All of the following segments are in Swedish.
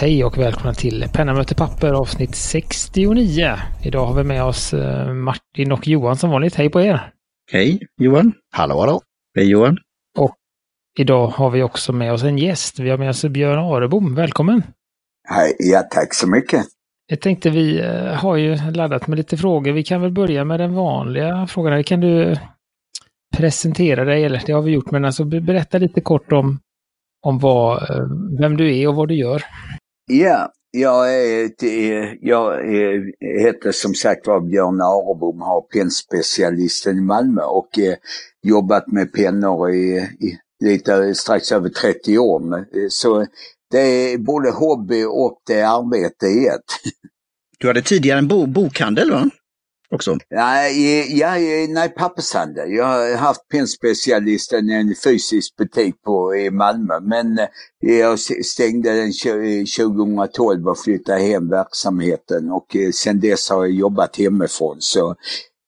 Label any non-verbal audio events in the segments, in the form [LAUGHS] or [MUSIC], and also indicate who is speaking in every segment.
Speaker 1: Hej och välkomna till Penna möter papper avsnitt 69. Idag har vi med oss eh, Martin och Johan som vanligt. Hej på er!
Speaker 2: Hej Johan!
Speaker 3: Hallå hallå!
Speaker 2: Hej Johan!
Speaker 1: Och idag har vi också med oss en gäst. Vi har med oss Björn Arebom. Välkommen!
Speaker 4: Hej, ja tack så mycket!
Speaker 1: Jag tänkte vi eh, har ju laddat med lite frågor. Vi kan väl börja med den vanliga frågan. Kan du presentera dig, eller det har vi gjort, men alltså berätta lite kort om, om vad, eh, vem du är och vad du gör.
Speaker 4: Ja, jag, är, jag är, heter som sagt var Björn Arebom, har pennspecialisten i Malmö och eh, jobbat med pennor i, i lite strax över 30 år. Eh, så det är både hobby och det är arbete i ett. [LAUGHS]
Speaker 2: Du hade tidigare en bo bokhandel va? Också?
Speaker 4: Nej, nej pappershandel. Jag har haft pennspecialisten i en fysisk butik på, i Malmö men eh, jag stängde den 2012 och flyttade hem verksamheten och eh, sen dess har jag jobbat hemifrån. Så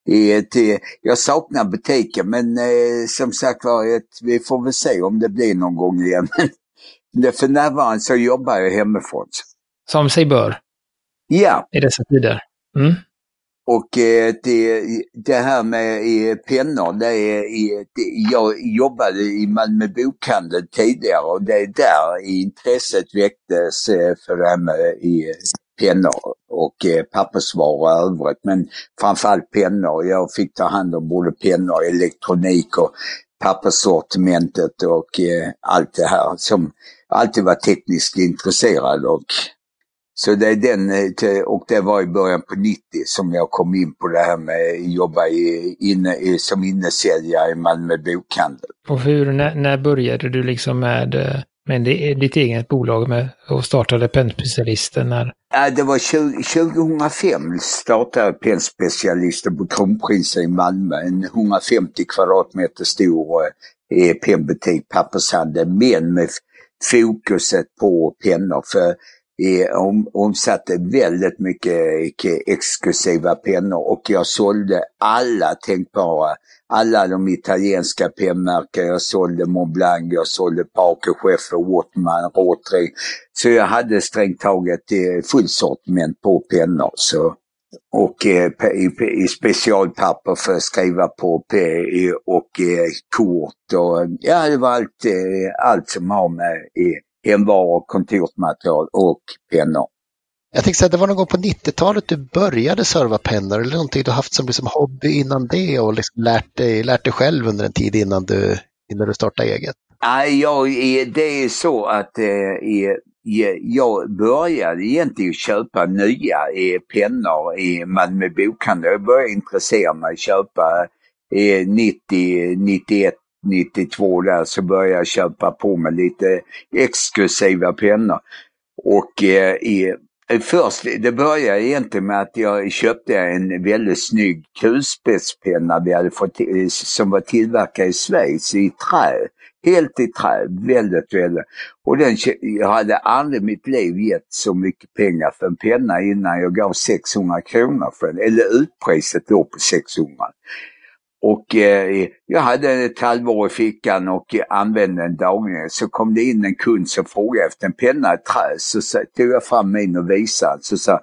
Speaker 4: ett, jag saknar butiken men eh, som sagt var, vi får väl se om det blir någon gång igen. [LAUGHS] Men för närvarande så jobbar jag hemifrån.
Speaker 1: Som sig bör?
Speaker 4: Ja.
Speaker 1: I dessa tider? Mm.
Speaker 4: Och eh, det, det här med eh, pennor, det är, eh, det, jag jobbade i Malmö bokhandel tidigare och det är där intresset väcktes för det här med pennor och pappersvaror och övrigt. Men framförallt pennor. Jag fick ta hand om både pennor, elektronik och papperssortimentet och allt det här som alltid var tekniskt intresserad och så det är den, eh, och det var i början på 90 som jag kom in på det här med att jobba i, inne, som innesäljare i Malmö bokhandel.
Speaker 1: Och hur, när, när började du liksom med, eh, med ditt eget bolag med, och startade Pennspecialisten? När...
Speaker 4: Ja, det var 20, 2005 startade Pennspecialisten på Kronprinsen i Malmö. En 150 kvadratmeter stor eh, pennbutik, pappershandel, men med fokuset på pennor. För om, omsatte väldigt mycket exklusiva pennor och jag sålde alla tänkbara, alla de italienska pennmärken. Jag sålde Montblanc, jag sålde Parker, Scheffer, Wattman, Rotary. Så jag hade strängt taget eh, full sortiment på pennor. Så, och eh, i, i specialpapper för att skriva på och eh, kort och ja, det var allt, eh, allt som har med hemvaror, kontorsmaterial och pennor.
Speaker 3: Jag tänkte säga, det var någon gång på 90-talet du började serva pennor eller någonting du haft som liksom hobby innan det och liksom lärt, dig, lärt dig själv under en tid innan du, innan du startade eget?
Speaker 4: Nej, jag, det är så att eh, jag började egentligen köpa nya pennor i Malmö bokhandel. Jag började intressera mig köpa 90, 91 92 där så började jag köpa på mig lite exklusiva pennor. Och eh, i, eh, först, det började egentligen med att jag köpte en väldigt snygg kulspetspenna vi hade fått, eh, som var tillverkad i Schweiz i trä. Helt i trä, väldigt, väldigt. Och den, jag hade aldrig i mitt liv gett så mycket pengar för en penna innan jag gav 600 kronor för den, eller utpriset då på 600. Och eh, jag hade ett halvår i fickan och använde den dagligen. Så kom det in en kund som frågade efter en penna i trä. Så tog jag fram min och visade. Så sa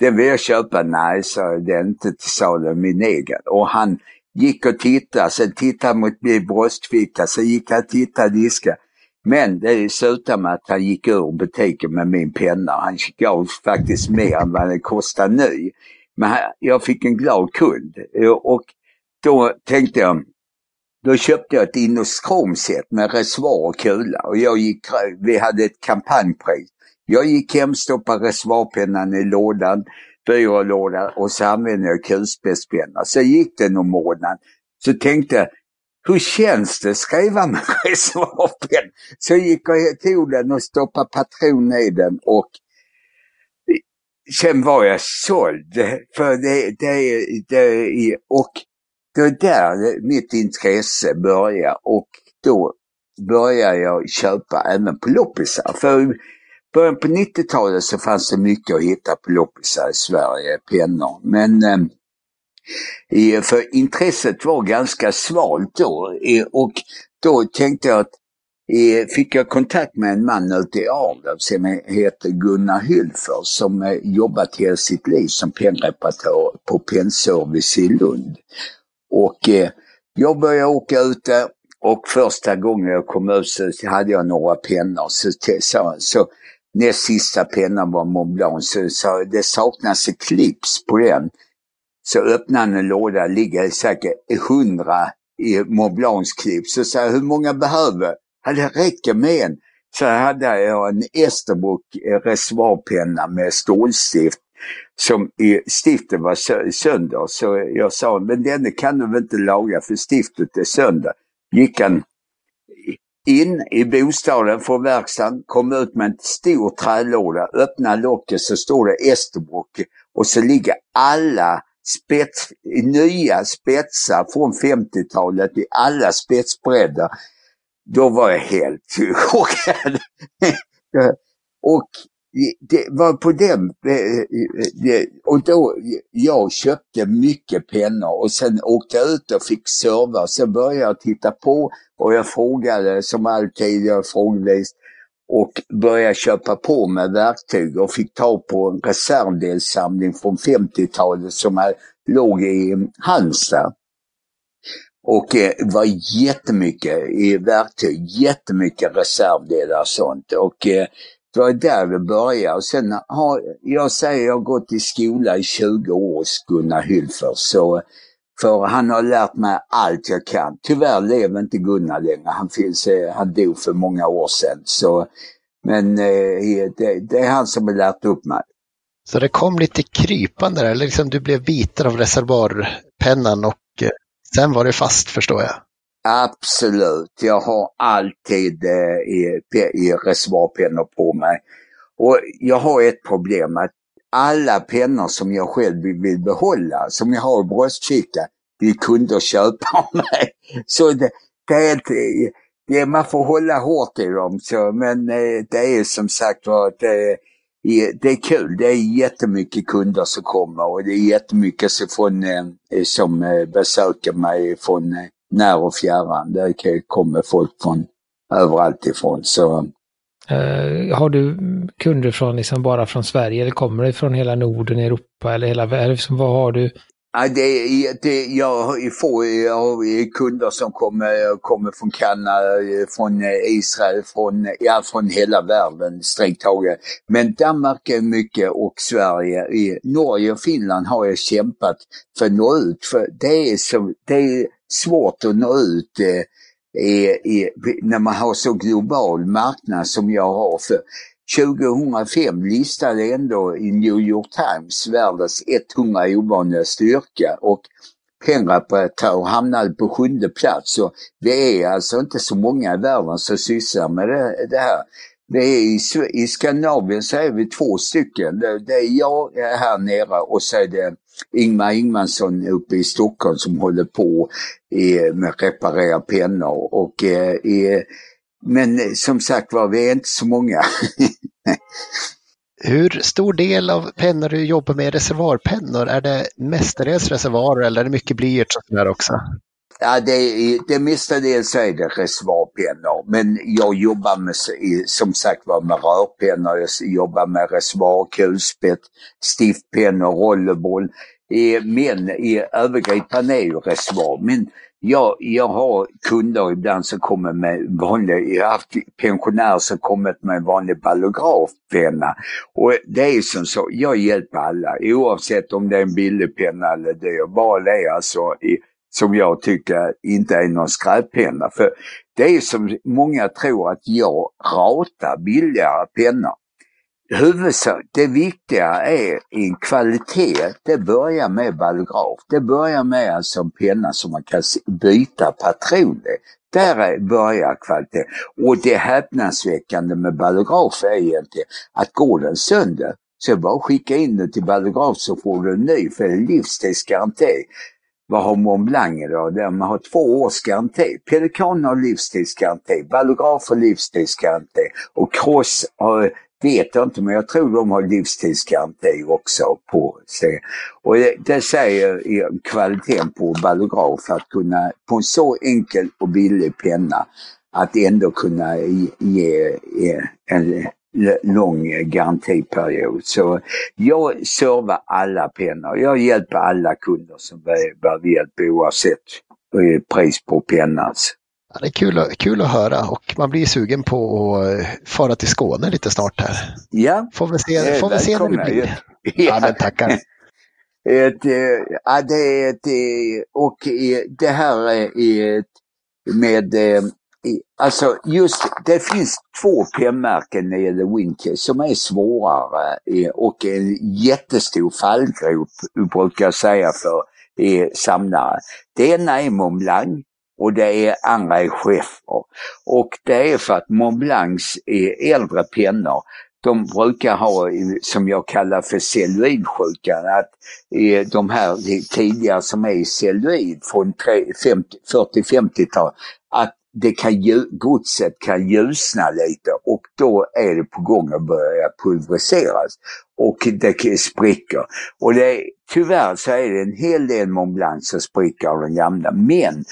Speaker 4: den vill jag köpa. Nej, så den är inte till salu, min egen. Och han gick och tittade, sen tittade mot min bröstficka, Sen gick han och tittade diska. Men det slutade med att han gick ur butiken med min penna. Han gav faktiskt mer än vad den kostade ny. Men jag fick en glad kund. Eh, och då tänkte jag, då köpte jag ett Innostromset med reservoar och kula och jag gick, vi hade ett kampanjpris. Jag gick hem, stoppade reservoarpennan i lådan, byrålådan och så använde jag kulspetspenna. Så gick det någon månad. Så tänkte jag, hur känns det att skriva med [LAUGHS] reservoarpenna? Så gick jag tog den och stoppade patron i den och sen var jag såld. För det, det, det, och det är där mitt intresse börjar och då började jag köpa även på loppisar. För början på 90-talet så fanns det mycket att hitta på loppisar i Sverige, pennor. Men eh, för intresset var ganska svalt då och då tänkte jag att fick jag kontakt med en man ute i Arlöv som heter Gunnar Hylfer som eh, jobbat hela sitt liv som pennreparatör på Pennservice i Lund. Och eh, jag började åka ut där och första gången jag kom ut så hade jag några pennor. Så, så, så näst sista pennan var Mont Blanc, så, så det saknas ett clips på den. Så öppnade han en låda, ligger säkert hundra i Mont Blancs clips. Så sa jag, hur många behöver? Ja, det räcker med en. Så hade jag en Esterbrook eh, reservoarpenna med stålstift som i stiftet var sönder. Så jag sa, men denne kan du väl inte laga för stiftet är sönder. Gick han in i bostaden från verkstaden, kom ut med en stor trälåda, öppnade locket så står det Esterbrock och så ligger alla spets, nya spetsar från 50-talet i alla spetsbredder. Då var jag helt [LAUGHS] chockad. och det var på den, eh, eh, eh, och då, jag köpte mycket pennor och sen åkte jag ut och fick serva. Sen började jag titta på och jag frågade som alltid, jag frågade och började köpa på mig verktyg och fick tag på en reservdelssamling från 50-talet som låg i Halmstad. Och det eh, var jättemycket i verktyg, jättemycket reservdelar och sånt. Och eh, det var där det började. Och sen har, jag säger jag har gått i skola i 20 år hos Gunnar Hylfer. Så, för han har lärt mig allt jag kan. Tyvärr lever inte Gunnar längre. Han, finns, eh, han dog för många år sedan. Så, men eh, det, det, är han som har lärt upp mig.
Speaker 3: Så det kom lite krypande där, eller liksom du blev biten av reservoarpennan och eh, sen var det fast förstår jag?
Speaker 4: Absolut, jag har alltid eh, i, i reservoarpennor på mig. Och jag har ett problem att alla pennor som jag själv vill behålla, som jag har i bröstfickan, vill kunder köpa av mig. [LAUGHS] Så det, det är inte, det, man får hålla hårt i dem, så, men eh, det är som sagt var, det, det är kul. Det är jättemycket kunder som kommer och det är jättemycket som, från, eh, som eh, besöker mig från eh, när och fjärran. Det kommer folk från överallt ifrån. Så,
Speaker 1: uh, har du kunder från liksom bara från Sverige eller kommer det från hela Norden, Europa eller hela världen? Vad har du?
Speaker 4: Ja, det, det, jag, får, jag har kunder som kommer, kommer från Kanada, från Israel, från, ja, från hela världen strängt taget. Men Danmark är mycket och Sverige. I Norge och Finland har jag kämpat för att nå ut. För det är, så, det är svårt att nå ut eh, i, när man har så global marknad som jag har. För 2005 listade ändå i New York Times världens 100 ovanliga styrka och Penreparatör hamnade på sjunde plats. Så vi är alltså inte så många i världen som sysslar med det, det här. Det är i, I Skandinavien så är vi två stycken. Det, det är jag här nere och så är det Ingmar Ingmansson uppe i Stockholm som håller på eh, med att reparera pennor. Och, eh, men som sagt var, vi är inte så många. [LAUGHS]
Speaker 3: Hur stor del av pennor du jobbar med är reservoarpennor? Är det mestadels reservoarer eller är det mycket blyerts och sådär också?
Speaker 4: Ja, det, det mestadels är det reservoarpennor. Men jag jobbar med, som sagt var med rörpennor, jag jobbar med reservoar, kulspett, stiftpennor, rollerboll. Men i övergripande är ju reservoar. Men jag, jag har kunder ibland som kommer med vanliga, jag har haft pensionärer som kommit med en vanlig ballografpenna. Och det är som så, jag hjälper alla oavsett om det är en billig penna eller det. Bara det alltså i, som jag tycker inte är någon skräppenna. För det är som många tror att jag ratar billigare pennor huvudsak, det viktiga är en kvalitet. Det börjar med ballograf. Det börjar med alltså en penna som man kan byta patroner. Där börjar kvalitet. Och det häpnadsväckande med ballograf är egentligen att går den sönder så är det bara att skicka in den till ballograf så får du en ny för det är livstidsgaranti. Vad har Mont Blanc idag? Där man har två års garanti. Pelikan har livstidsgaranti, ballograf har livstidsgaranti och Cross har vet jag inte, men jag tror de har livstidsgaranti också på sig. Och det, det säger kvaliteten på ballograf att kunna på en så enkel och billig penna att ändå kunna ge en lång garantiperiod. Så jag servar alla pennor. Jag hjälper alla kunder som behöver hjälp oavsett eh, pris på pennan.
Speaker 3: Ja, det är kul, kul att höra och man blir sugen på att fara till Skåne lite snart här.
Speaker 4: Ja.
Speaker 3: Får vi se, får vi se när det blir. [LAUGHS] Ja, ja men tackar.
Speaker 4: Ett, ja, det är ett, och det här är med Alltså just, det finns två pennmärken när det gäller Winchester som är svårare och en jättestor fallgrop brukar jag säga för samlare. Det ena är Mont Blanc och det är andra är Schäfer. Och det är för att Montblancs äldre pennor de brukar ha, som jag kallar för cellulidsjukan, att eh, de här tidigare som är celluid från 40-50-tal, att det kan, godset kan ljusna lite och då är det på gång att börja pulveriseras och det spricker. Och det, tyvärr så är det en hel del Mont Blanc som spricker av den gamla men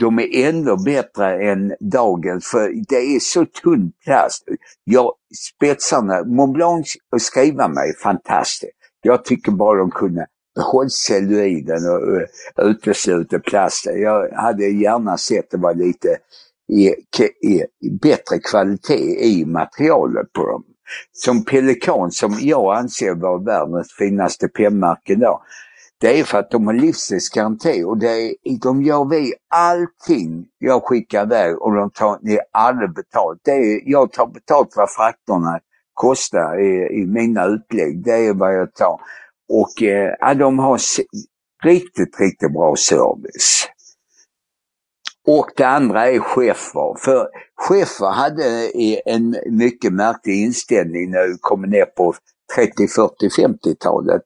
Speaker 4: de är ändå bättre än dagens för det är så tunn plast. Jag, spetsarna, Mont Blanc att skriva med är fantastiskt. Jag tycker bara de kunde hållceller i den och eh, utesluter plasten. Jag hade gärna sett det var lite i, i, bättre kvalitet i materialet på dem. Som Pelikan som jag anser vara världens finaste pennmärke idag. Det är för att de har livstidsgaranti och det är, de gör vi allting jag skickar iväg och de tar ni aldrig betalt. Det är, jag tar betalt vad frakterna kostar i, i mina utlägg. Det är vad jag tar. Och eh, de har riktigt, riktigt bra service. Och det andra är Schäfer. För Schäfer hade en mycket märklig inställning när vi kom ner på 30, 40, 50-talet.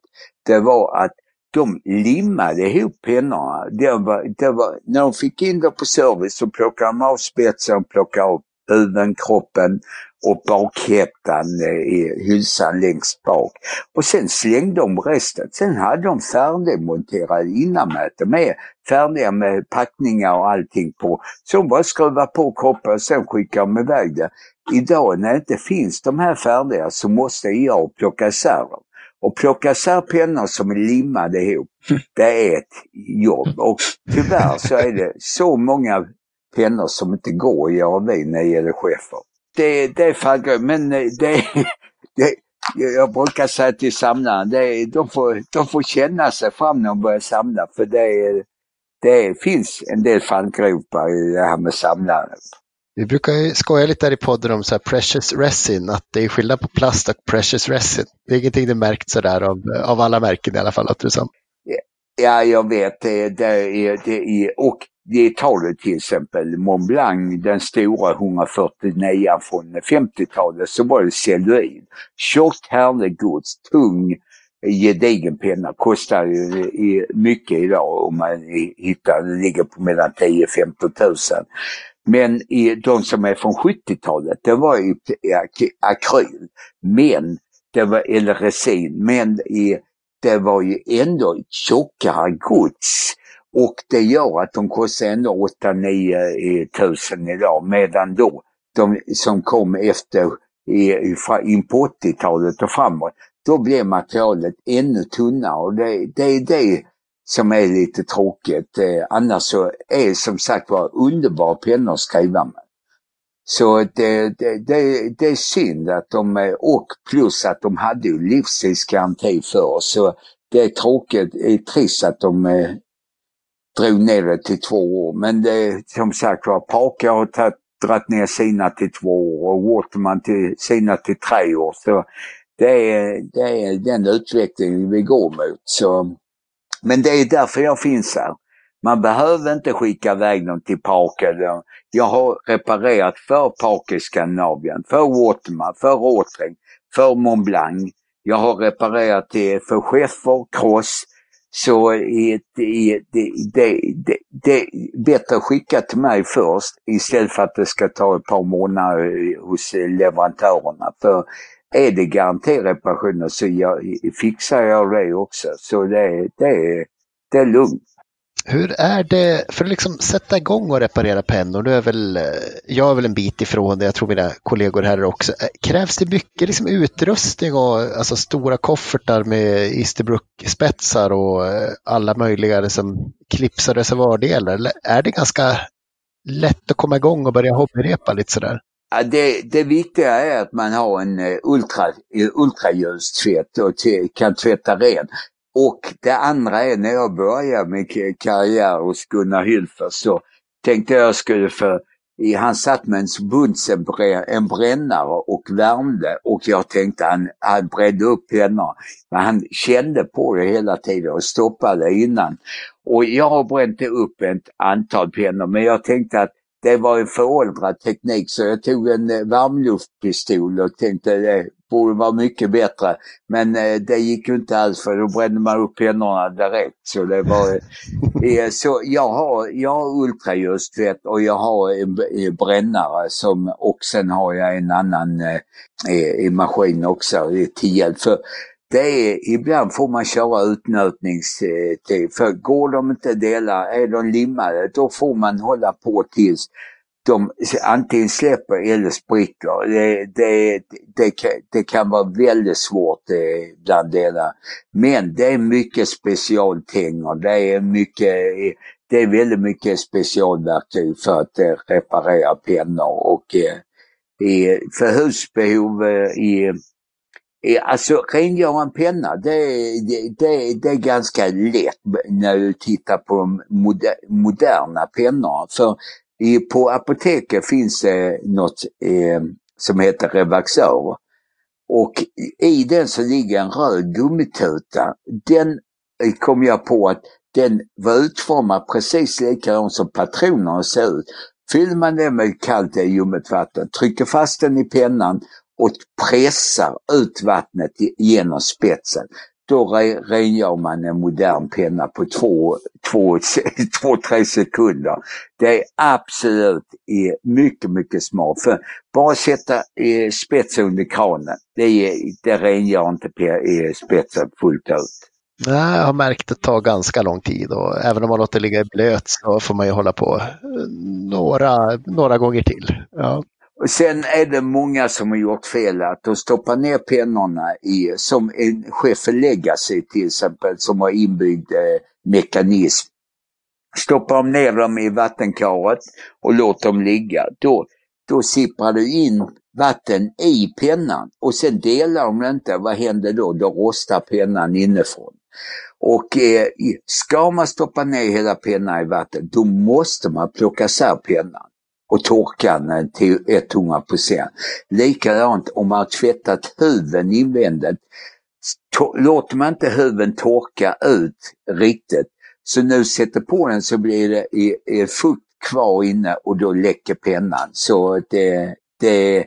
Speaker 4: Det var att de limmade ihop pennorna. Det var, det var, när de fick in det på service så plockade de av spetsen, plockade av huven, kroppen och bakhäftan i hylsan längst bak. Och sen slängde de resten. Sen hade de färdigmonterade innanmäte med, färdiga med packningar och allting på. Så de bara skruva på kroppen och sen skickade de iväg det. Idag när det inte finns de här färdiga så måste jag plocka isär dem. Och plocka isär pennor som är limmade ihop, [LAUGHS] det är ett jobb. Och tyvärr så är det så många pennor som inte går att göra vid när det gäller chefer. Det, det är fallgrop, men det, [LAUGHS] det, jag brukar säga till samlaren, det, de, får, de får känna sig fram när de börjar samla för det, det finns en del fallgropar i det här med samlare.
Speaker 3: Vi brukar ju skoja lite här i podden om så precious resin, att det är skillnad på plast och precious resin. Det är ingenting du märkt sådär av, av alla märken i alla fall, låter det som.
Speaker 4: Ja, jag vet det. det, det och det tar du till exempel Mont Blanc, den stora 149 från 50-talet, så var det celluloid. Tjockt härligt gods, tung gedigen penna, kostar ju mycket idag om man hittar, det ligger på mellan 10 15 000. Men i, de som är från 70-talet, det var ju akryl, men det var, eller resin, men i, det var ju ändå tjockare gods. Och det gör att de kostar ändå 8-9 eh, tusen idag medan då de som kom efter in på 80-talet och framåt, då blev materialet ännu tunnare och det, det är det som är lite tråkigt. Eh, annars så är som sagt var underbara pennor att skriva med. Så det, eh, det, det, det, är synd att de, eh, och plus att de hade ju livstidsgaranti för oss. Så det är tråkigt, det är trist att de drog ner det till två år. Men det, som sagt var, Parker har tagit, dragit ner sina till två år och Waterman till sina till tre år. Så det är, det är den utvecklingen vi går mot. Så, men det är därför jag finns här. Man behöver inte skicka iväg dem till Parker. Jag har reparerat för Parker Skandinavien, för Waterman, för Åtring, för Mont Blanc. Jag har reparerat det för Schäffer, Cross, så är det, det, det, det, är bättre att skicka till mig först istället för att det ska ta ett par månader eh, hos eh, leverantörerna. För är det garantireparationer så jag, fixar jag det också. Så det, det, det är lugnt.
Speaker 3: Hur är det för att liksom sätta igång och reparera pennor? Nu är väl, eh, jag är väl en bit ifrån det, jag tror mina kollegor här också. Eh, krävs det mycket liksom utrustning och alltså stora koffertar med Easterbrook-spetsar och eh, alla möjliga liksom, klipsar och reservoardelar? Eller är det ganska lätt att komma igång och börja hobbyrepa lite sådär?
Speaker 4: Ja, det, det viktiga är att man har en ultra, ultraljustvätt och kan tvätta ren. Och det andra är när jag började min karriär hos Gunnar Hylfer så tänkte jag skulle för han satt med en bunsen en brännare och värmde och jag tänkte han, han bredde upp pennorna. Men han kände på det hela tiden och stoppade innan. Och jag har bränt upp ett antal pennor men jag tänkte att det var en föråldrad teknik så jag tog en eh, varmluftpistol och tänkte eh, borde vara mycket bättre. Men eh, det gick ju inte alls för då brände man upp pennorna direkt. Så det var, [LAUGHS] eh, så jag har, jag har ultraljustvätt och jag har en, en brännare som, och sen har jag en annan eh, maskin också till hjälp. För det är, ibland får man köra utnötningstid, för går de inte dela, är de limmade, då får man hålla på tills de antingen släpper eller spricker. Det, det, det, det kan vara väldigt svårt eh, bland delar. Men det är mycket specialtänger, det är mycket eh, det är väldigt mycket specialverktyg för att eh, reparera pennor och eh, för husbehov eh, i Alltså rengöra en penna, det, det, det, det, är ganska lätt när du tittar på de moderna pennorna. För i, på apoteket finns det något eh, som heter Revaxor. Och i den så ligger en röd gummituta. Den eh, kom jag på att den var utformad precis likadant som patronerna ser ut. Fyller man den med kallt ljummet vatten, trycker fast den i pennan och pressar ut vattnet genom spetsen. Då rengör man en modern penna på två, två, [LAUGHS] två tre sekunder. Det är absolut mycket, mycket smart. För bara sätta spetsen under kranen, det, det rengör inte spetsen fullt ut.
Speaker 3: Nej, jag har märkt att det tar ganska lång tid och även om man låter ligga i blöt så får man ju hålla på några, några gånger till. Ja.
Speaker 4: Och sen är det många som har gjort fel att de stoppar ner pennorna i, som en Scheffel Legacy till exempel, som har inbyggd eh, mekanism. Stoppar de ner dem i vattenkaret och låter dem ligga, då, då sipprar du in vatten i pennan och sen delar de inte, vad händer då? Då rostar pennan inifrån. Och eh, ska man stoppa ner hela pennan i vatten, då måste man plocka isär pennan och torka den till 100 procent. Likadant om man har tvättat huven invändigt. Låter man inte huven torka ut riktigt, så nu sätter på den så blir det fukt kvar inne och då läcker pennan. Så det, det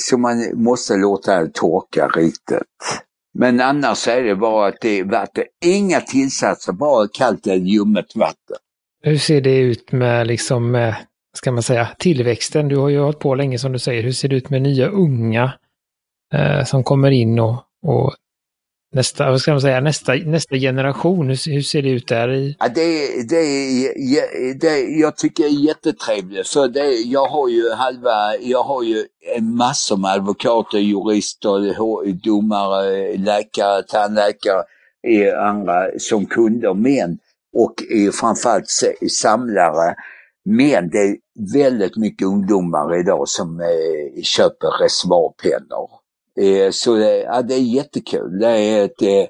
Speaker 4: så man måste låta det torka riktigt. Men annars är det bara att det är vatten, inga tillsatser, bara kallt eller ljummet vatten.
Speaker 1: Hur ser det ut med liksom med ska man säga, tillväxten. Du har ju hållit på länge som du säger. Hur ser det ut med nya unga eh, som kommer in och, och nästa, vad ska man säga, nästa, nästa generation, hur, hur ser det ut där? I...
Speaker 4: Ja, det, det, det, jag tycker det är jättetrevligt för det, jag har ju halva, jag har ju massor med advokater, jurister, domare, läkare, tandläkare, andra som kunder, men och framförallt samlare men det är väldigt mycket ungdomar idag som eh, köper reservoarpennor. Eh, så det, ja, det är jättekul. Det är ett, eh,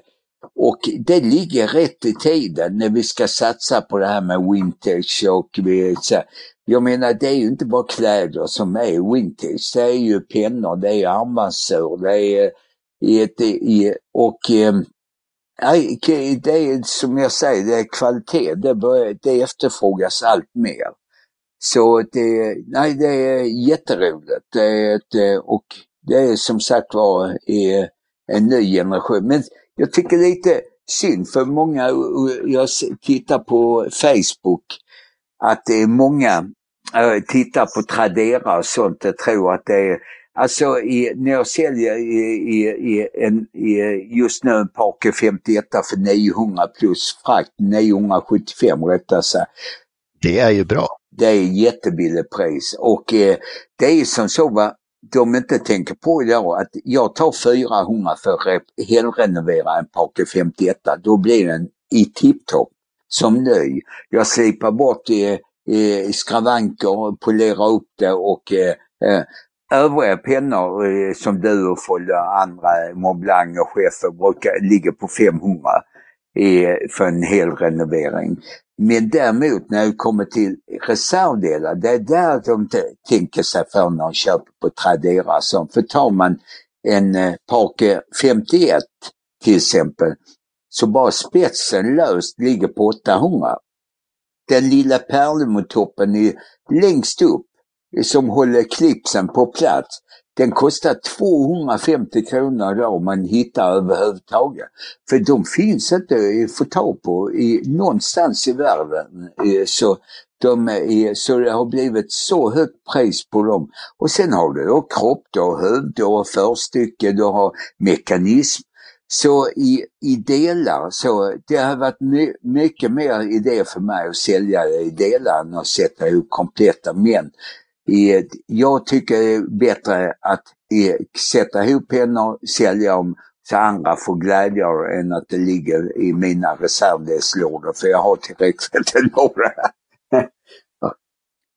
Speaker 4: och det ligger rätt i tiden när vi ska satsa på det här med vintage och vi, så, jag menar det är ju inte bara kläder som är vintage. Det är ju pennor, det är armbandsur, det är eh, ett, och eh, det är som jag säger, det är kvalitet. Det, börjar, det efterfrågas allt mer. Så det, nej, det är jätteroligt. Det är ett, eh, och det är som sagt var eh, en ny generation. Men jag tycker lite synd för många, eh, jag tittar på Facebook, att det är många tittar på Tradera och sånt och tror att det är Alltså i, när jag säljer i, i, en, just nu en Parker 51 för 900 plus frakt, 975 rättare sagt.
Speaker 3: Det är ju bra.
Speaker 4: Det är jättebilligt pris och eh, det är som så va, de inte tänker på idag att jag tar 400 för att helrenovera en Parker 51. Då blir den i tipptopp som ny. Jag slipar bort eh, eh skravanker, polerar upp det och eh, eh, övriga pennor eh, som du och andra eh, Montblanc och chefer brukar ligga på 500 i, för en hel renovering. Men däremot när det kommer till reservdelar, det är där de tänker sig för när de köper på Tradera. Så för tar man en eh, Parker 51 till exempel, så bara spetsen löst ligger på 800. Den lilla pärlemotoppen är längst upp som håller klipsen på plats. Den kostar 250 kronor då om man hittar överhuvudtaget. För de finns inte att få tag på i, någonstans i världen. Så, de är, så det har blivit så högt pris på dem. Och sen har du då kropp, du har huvud, du har förstycke, du har mekanism. Så i, i delar, så det har varit my, mycket mer idé för mig att sälja i delar än att sätta ihop kompletta. Men jag tycker det är bättre att sätta ihop pennor, sälja dem så andra får glädje av än att det ligger i mina reservdelslådor för jag har tillräckligt några. [LAUGHS]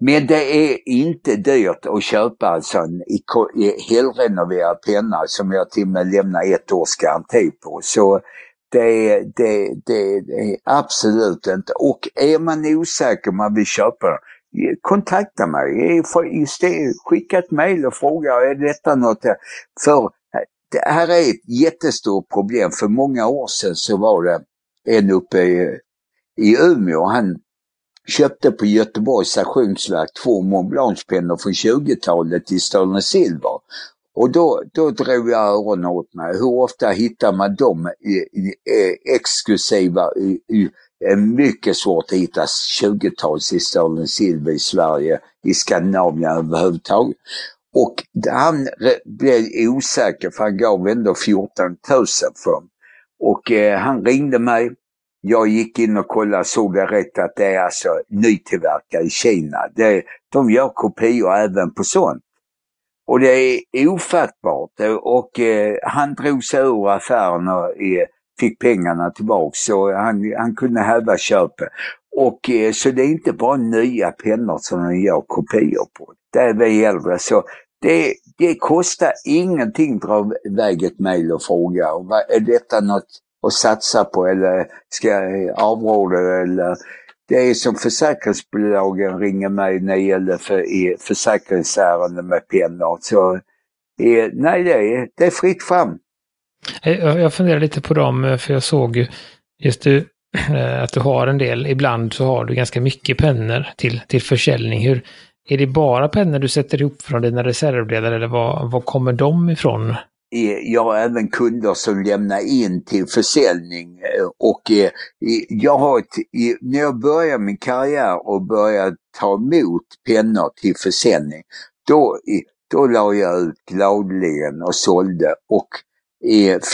Speaker 4: Men det är inte dyrt att köpa alltså en helrenoverad penna som jag till och med lämnar ett års garanti på. Så det, det, det, det är absolut inte. Och är man osäker om man vill köpa den kontakta mig. Skicka ett mejl och fråga, är detta något? För eh, det här är ett jättestort problem. För många år sedan så var det en uppe i, i Umeå, han köpte på Göteborgs stationsverk två Mont Blanc-pennor från 20-talet i Sterling Silver. Och då, då drog jag öronen åt mig. Hur ofta hittar man dem i, i, eh, exklusiva i, i, mycket svårt att hitta 20-tals i Silver i Sverige, i Skandinavien överhuvudtaget. Och han blev osäker för han gav ändå 14 000 för dem. Och eh, han ringde mig. Jag gick in och kollade såg det rätt att det är alltså nytillverkat i Kina. Det, de gör kopior även på sånt. Och det är ofattbart. Och eh, han drog sig ur affären och eh, fick pengarna tillbaks så han, han kunde häva köpet. Och eh, så det är inte bara nya pennor som de gör kopior på. Det är vi äldre så det, det kostar ingenting att dra iväg ett mejl och fråga. Är detta något att satsa på eller ska jag avråda eller det är som försäkringsbolagen ringer mig när det gäller för, försäkringsärenden med pennor. Så eh, nej, det är, det är fritt fram.
Speaker 1: Eh, jag funderar lite på dem, eh, för jag såg ju just du, [CLEARS THROAT] eh, att du har en del, ibland så har du ganska mycket pennor till, till försäljning. Hur, är det bara pennor du sätter ihop från dina reservdelar eller var, var kommer de ifrån?
Speaker 4: Jag har även kunder som lämnar in till försäljning och jag har ett, när jag började min karriär och började ta emot pennor till försäljning, då, då la jag ut gladeligen och sålde och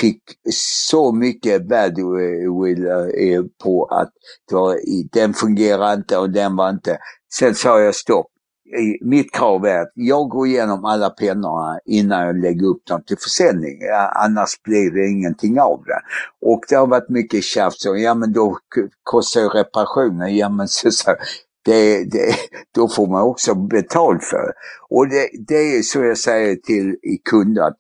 Speaker 4: fick så mycket badwill eh, eh, eh, på att var, den fungerar inte och den var inte. Sen sa jag stopp. Mitt krav är att jag går igenom alla pennorna innan jag lägger upp dem till försäljning. Annars blir det ingenting av det. Och det har varit mycket tjafs. Ja men då kostar ju reparationen. Ja men så, så det, det, då får man också betalt för det. Och det, det är så jag säger till kunder att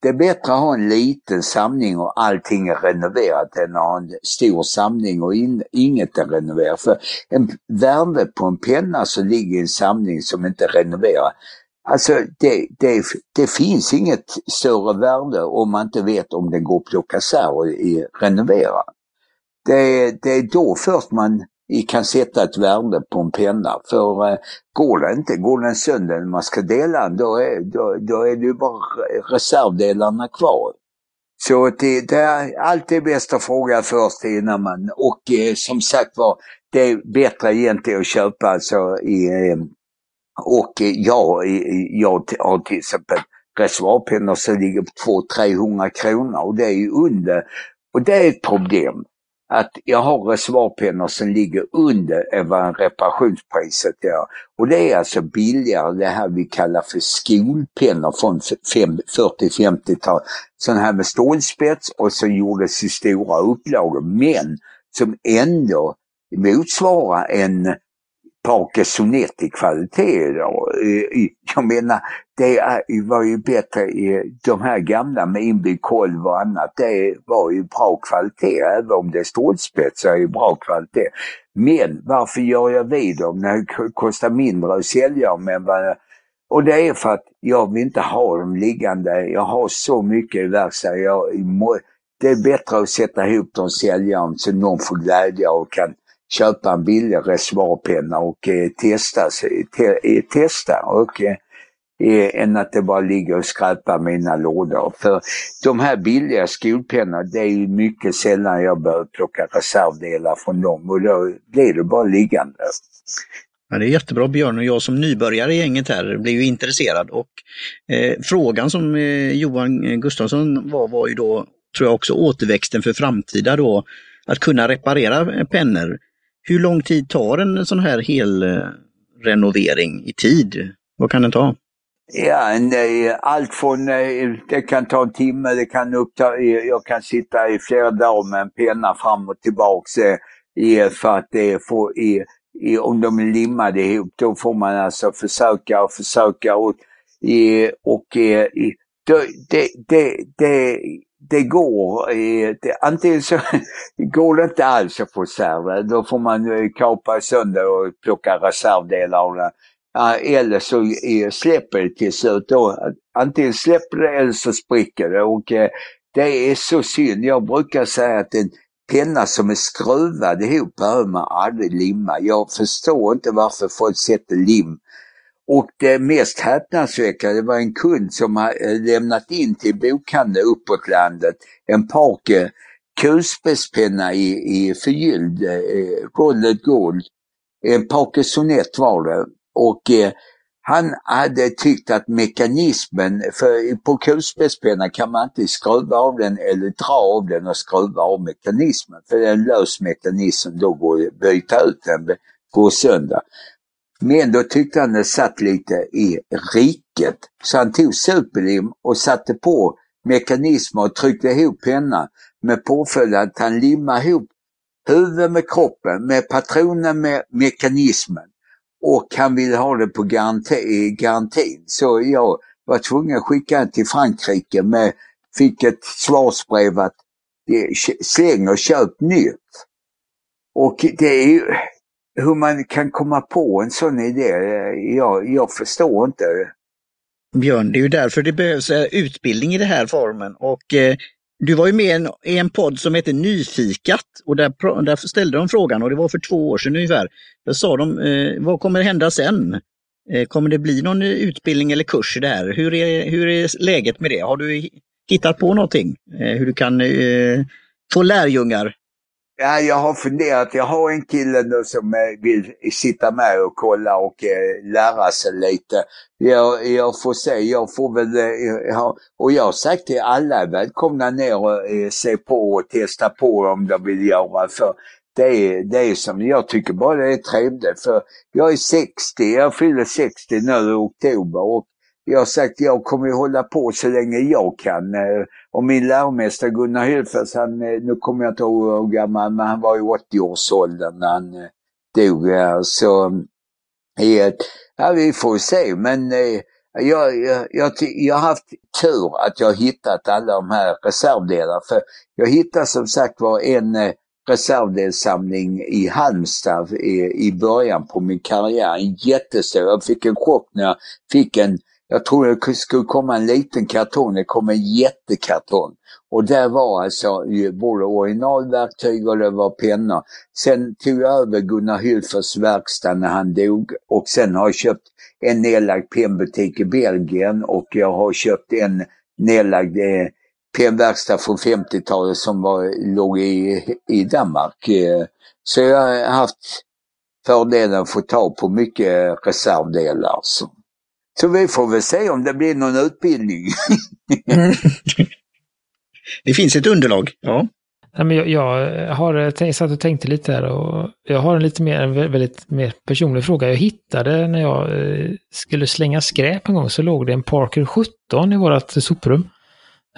Speaker 4: det är bättre att ha en liten samling och allting är renoverat än att ha en stor samling och in, inget är renoverat. För en värme på en penna som ligger i en samling som inte är renoverad, alltså det, det, det finns inget större värde om man inte vet om den går att plocka isär och renovera. Det, det är då först man kan sätta ett värde på en penna. För eh, går det inte, går den sönder när man ska dela den, då är, då, då är det ju bara reservdelarna kvar. Så det, det är alltid bäst att fråga först innan man, och eh, som sagt var, det är bättre egentligen att köpa alltså i, eh, och jag, jag har till exempel reservoarpennor som ligger på 200-300 kronor och det är ju under. Och det är ett problem att jag har reservoarpennor som ligger under eh, vad reparationspriset är. Och det är alltså billigare det här vi kallar för skolpennor från 40-50-tal. Sådana här med stålspets och så gjordes i stora upplagor men som ändå motsvarar en Parker i kvalitet idag. Jag menar, det var ju bättre, de här gamla med inbyggd kolv och annat, det var ju bra kvalitet. Även om det är strålspetsar är ju bra kvalitet. Men varför gör jag vid dem när det kostar mindre att sälja dem än vad och det är för att jag vill inte ha dem liggande. Jag har så mycket i verkstaden. det är bättre att sätta ihop dem och sälja dem så någon får glädje och kan köpa en billig reservoarpenna och eh, testa, te, eh, testa och, eh, eh, än att det bara ligger och skräpar mina lådor. För de här billiga skolpennorna, det är ju mycket sällan jag behöver plocka reservdelar från dem och då blir det bara liggande.
Speaker 2: Ja, det är jättebra Björn och jag som nybörjare i gänget här blir ju intresserad och eh, frågan som eh, Johan Gustafsson var var ju då, tror jag också, återväxten för framtida då, att kunna reparera pennor. Hur lång tid tar en sån här hel eh, renovering i tid? Vad kan den ta?
Speaker 4: Ja, nej, allt från, eh, det kan ta en timme, det kan uppta, eh, jag kan sitta i flera dagar med en penna fram och tillbaks för att det får, om de är limmade ihop, då får man alltså försöka och försöka och, och det, det, det, det går, eh, det, antingen så [LAUGHS] går det inte alls att få reserver, eh, då får man eh, kapa sönder och plocka reservdelar av det. Eller så släpper det till slut. Antingen släpper det eller så spricker det. Och det är så synd. Jag brukar säga att en penna som är skruvad ihop behöver man aldrig limma. Jag förstår inte varför folk sätter lim och eh, det mest häpnadsväckande var en kund som har eh, lämnat in till bokhandeln uppåt landet en Parker kulspetspenna i, i förgylld eh, Golden Gold. En Parker Sonett var det. Och eh, han hade tyckt att mekanismen, för på kulspetspenna kan man inte skruva av den eller dra av den och skruva av mekanismen. För det är en lös mekanism, då går det att byta ut den, går sönder. Men då tyckte han det satt lite i riket. Så han tog superlim och satte på mekanismer och tryckte ihop pennan med påföljd att han limmade ihop huvudet med kroppen, med patronen med mekanismen. Och han ville ha det på garanti, garantin. Så jag var tvungen att skicka den till Frankrike med, fick ett svarsbrev att släng och köp nytt. Och det är ju, hur man kan komma på en sån idé, eh, jag, jag förstår inte.
Speaker 2: Björn, det är ju därför det behövs eh, utbildning i den här formen. Och eh, du var ju med i en podd som heter Nyfikat och där, där ställde de frågan och det var för två år sedan ungefär. Då sa de, eh, vad kommer hända sen? Eh, kommer det bli någon eh, utbildning eller kurs i det här? Hur är, hur är läget med det? Har du hittat på någonting? Eh, hur du kan eh, få lärjungar
Speaker 4: Ja, jag har funderat. Jag har en kille nu som eh, vill sitta med och kolla och eh, lära sig lite. Jag, jag får se, jag får väl, eh, ha, och jag har sagt till alla välkomna ner och eh, se på och testa på om de vill göra. För det är, det är som jag tycker bara det är trevligt. För jag är 60, jag fyller 60 nu i oktober och jag har sagt jag kommer hålla på så länge jag kan. Eh, och min läromästare Gunnar Hylfers, han, eh, nu kommer jag inte ihåg hur gammal, men han var i 80-årsåldern när han eh, dog. Så ja, vi får se. Men jag, jag, jag, jag har haft tur att jag hittat alla de här reservdelarna. För jag hittade som sagt var en reservdelssamling i Halmstad i, i början på min karriär. En jättestor. Jag fick en chock när jag fick en jag tror det skulle komma en liten kartong, det kom en jättekartong. Och där var alltså både originalverktyg och det var pennor. Sen tog jag över Gunnar Hylfors verkstad när han dog och sen har jag köpt en nedlagd pennbutik i Belgien och jag har köpt en nedlagd eh, pennverkstad från 50-talet som var, låg i, i Danmark. Eh, så jag har haft fördelen att få tag på mycket reservdelar. Så. Så vi får väl se om det blir någon utbildning. [LAUGHS]
Speaker 2: det finns ett underlag, ja.
Speaker 1: Nej, men jag, jag har satt och tänkte lite här och jag har en lite mer, en väldigt mer personlig fråga. Jag hittade när jag eh, skulle slänga skräp en gång så låg det en Parker 17 i vårt soprum.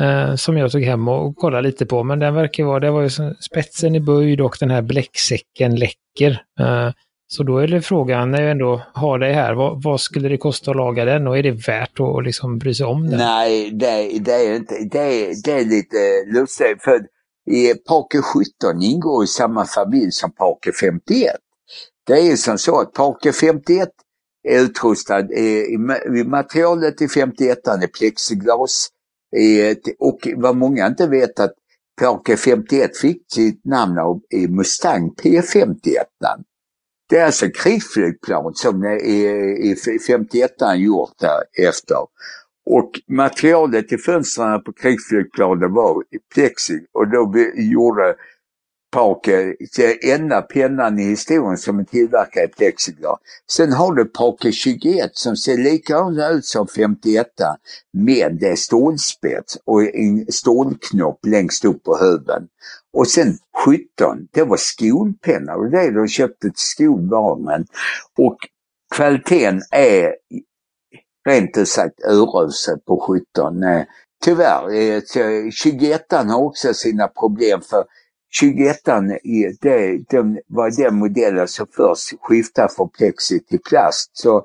Speaker 1: Eh, som jag tog hem och kollade lite på, men den verkar vara, det var ju spetsen i böjd och den här bläcksäcken läcker. Eh, så då är det frågan, när jag ändå har dig här, vad, vad, skulle det kosta att laga den och är det värt att liksom bry sig om den?
Speaker 4: Nej, det, det är inte, det, det är lite lustigt för i Parker 17 ingår i samma familj som Parker 51. Det är som så att Parker 51 är utrustad, i, i materialet i 51 är plexiglas. Och vad många inte vet att Parker 51 fick sitt namn av Mustang P51. Det är alltså krigsflygplan som är i 51 gjort därefter. Och materialet i fönstren på krigsflygplanen var plexi och då gjorde Parker den enda pennan i historien som är tillverkad i plexiglas. Sen har du Parker 21 som ser likadant ut som 51 men det är stålspets och en stålknopp längst upp på huven. Och sen 17, det var skolpenna och det är de köpte till skolbarnen. Och kvaliteten är rent ut sagt urusel på 17. Eh, tyvärr, eh, 21 har också sina problem för 21 det, det var den modellen som först skiftade från plexi till plast. Så,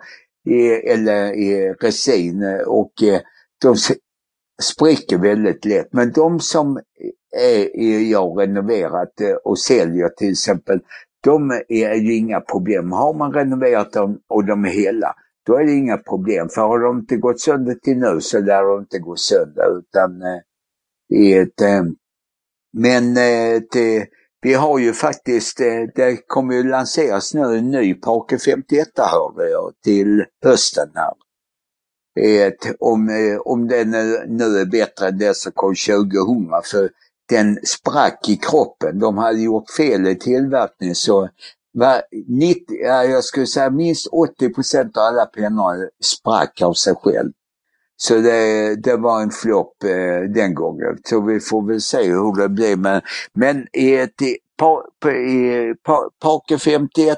Speaker 4: eller resin och eh, de spricker väldigt lätt. Men de som är, jag renoverat eh, och säljer till exempel, de är ju inga problem. Har man renoverat dem och de är hela, då är det inga problem. För har de inte gått sönder till nu så lär de inte gå sönder. Utan, eh, ett, men eh, det, vi har ju faktiskt, eh, det kommer ju lanseras nu en ny Parker 51 hörde jag till hösten här. Ett, om, eh, om den nu är bättre än det som kom 2000 för den sprack i kroppen. De hade gjort fel i tillverkningen så var 90, jag skulle säga minst 80% av alla pennor sprack av sig själv. Så det, det var en flopp eh, den gången. Så vi får väl se hur det blir. Men, men i, ett, i, i Parker 51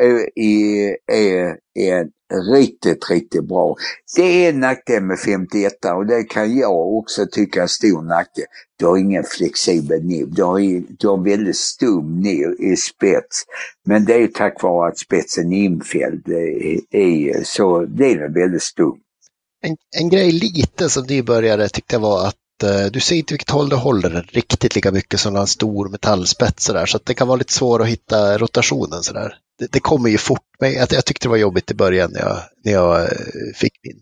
Speaker 4: eh, är, är, är riktigt, riktigt bra. Det är en nackdel med 51 och det kan jag också tycka är en stor nackdel. Du har ingen flexibel nibb. Du har, du har väldigt stum ner i spets. Men det är tack vare att spetsen är infälld eh, så blir den väldigt stum.
Speaker 3: En, en grej lite som nybörjare tyckte jag var att eh, du ser inte vilket håll du håller den riktigt lika mycket som en stor metallspets sådär, så att det kan vara lite svårt att hitta rotationen sådär. Det, det kommer ju fort, men jag, jag tyckte det var jobbigt i början när jag, när jag eh, fick min.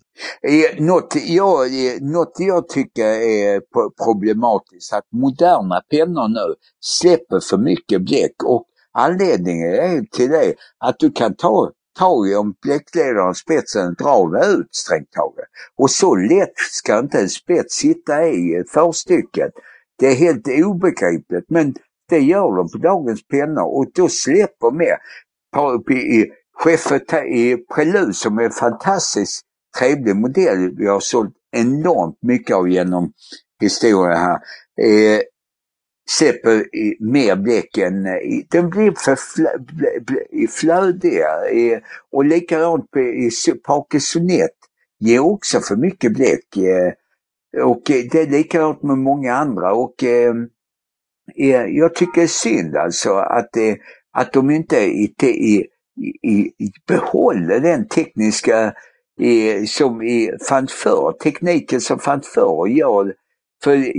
Speaker 4: Eh, något jag, något jag tycker är problematiskt, att moderna pennor nu släpper för mycket bläck och anledningen är till det att du kan ta tag i om bläckledaren spetsen drar ut strängt taget. Och så lätt ska inte en spets sitta i förstycket. Det är helt obegripligt men det gör de på dagens pennor och då släpper mer. I Chefet i Prelude som är en fantastiskt trevlig modell vi har sålt enormt mycket av genom historien här. Eh, släpper mer bläck än, den blir för flödiga och likadant i Parkinsonet ger också för mycket bläck. Eh, och eh, det är likadant med många andra och ehm, eh, jag tycker det är synd alltså att, eh, att de inte i, i, i, behåller den tekniska eh, som fanns förr, tekniken som fanns förr gör för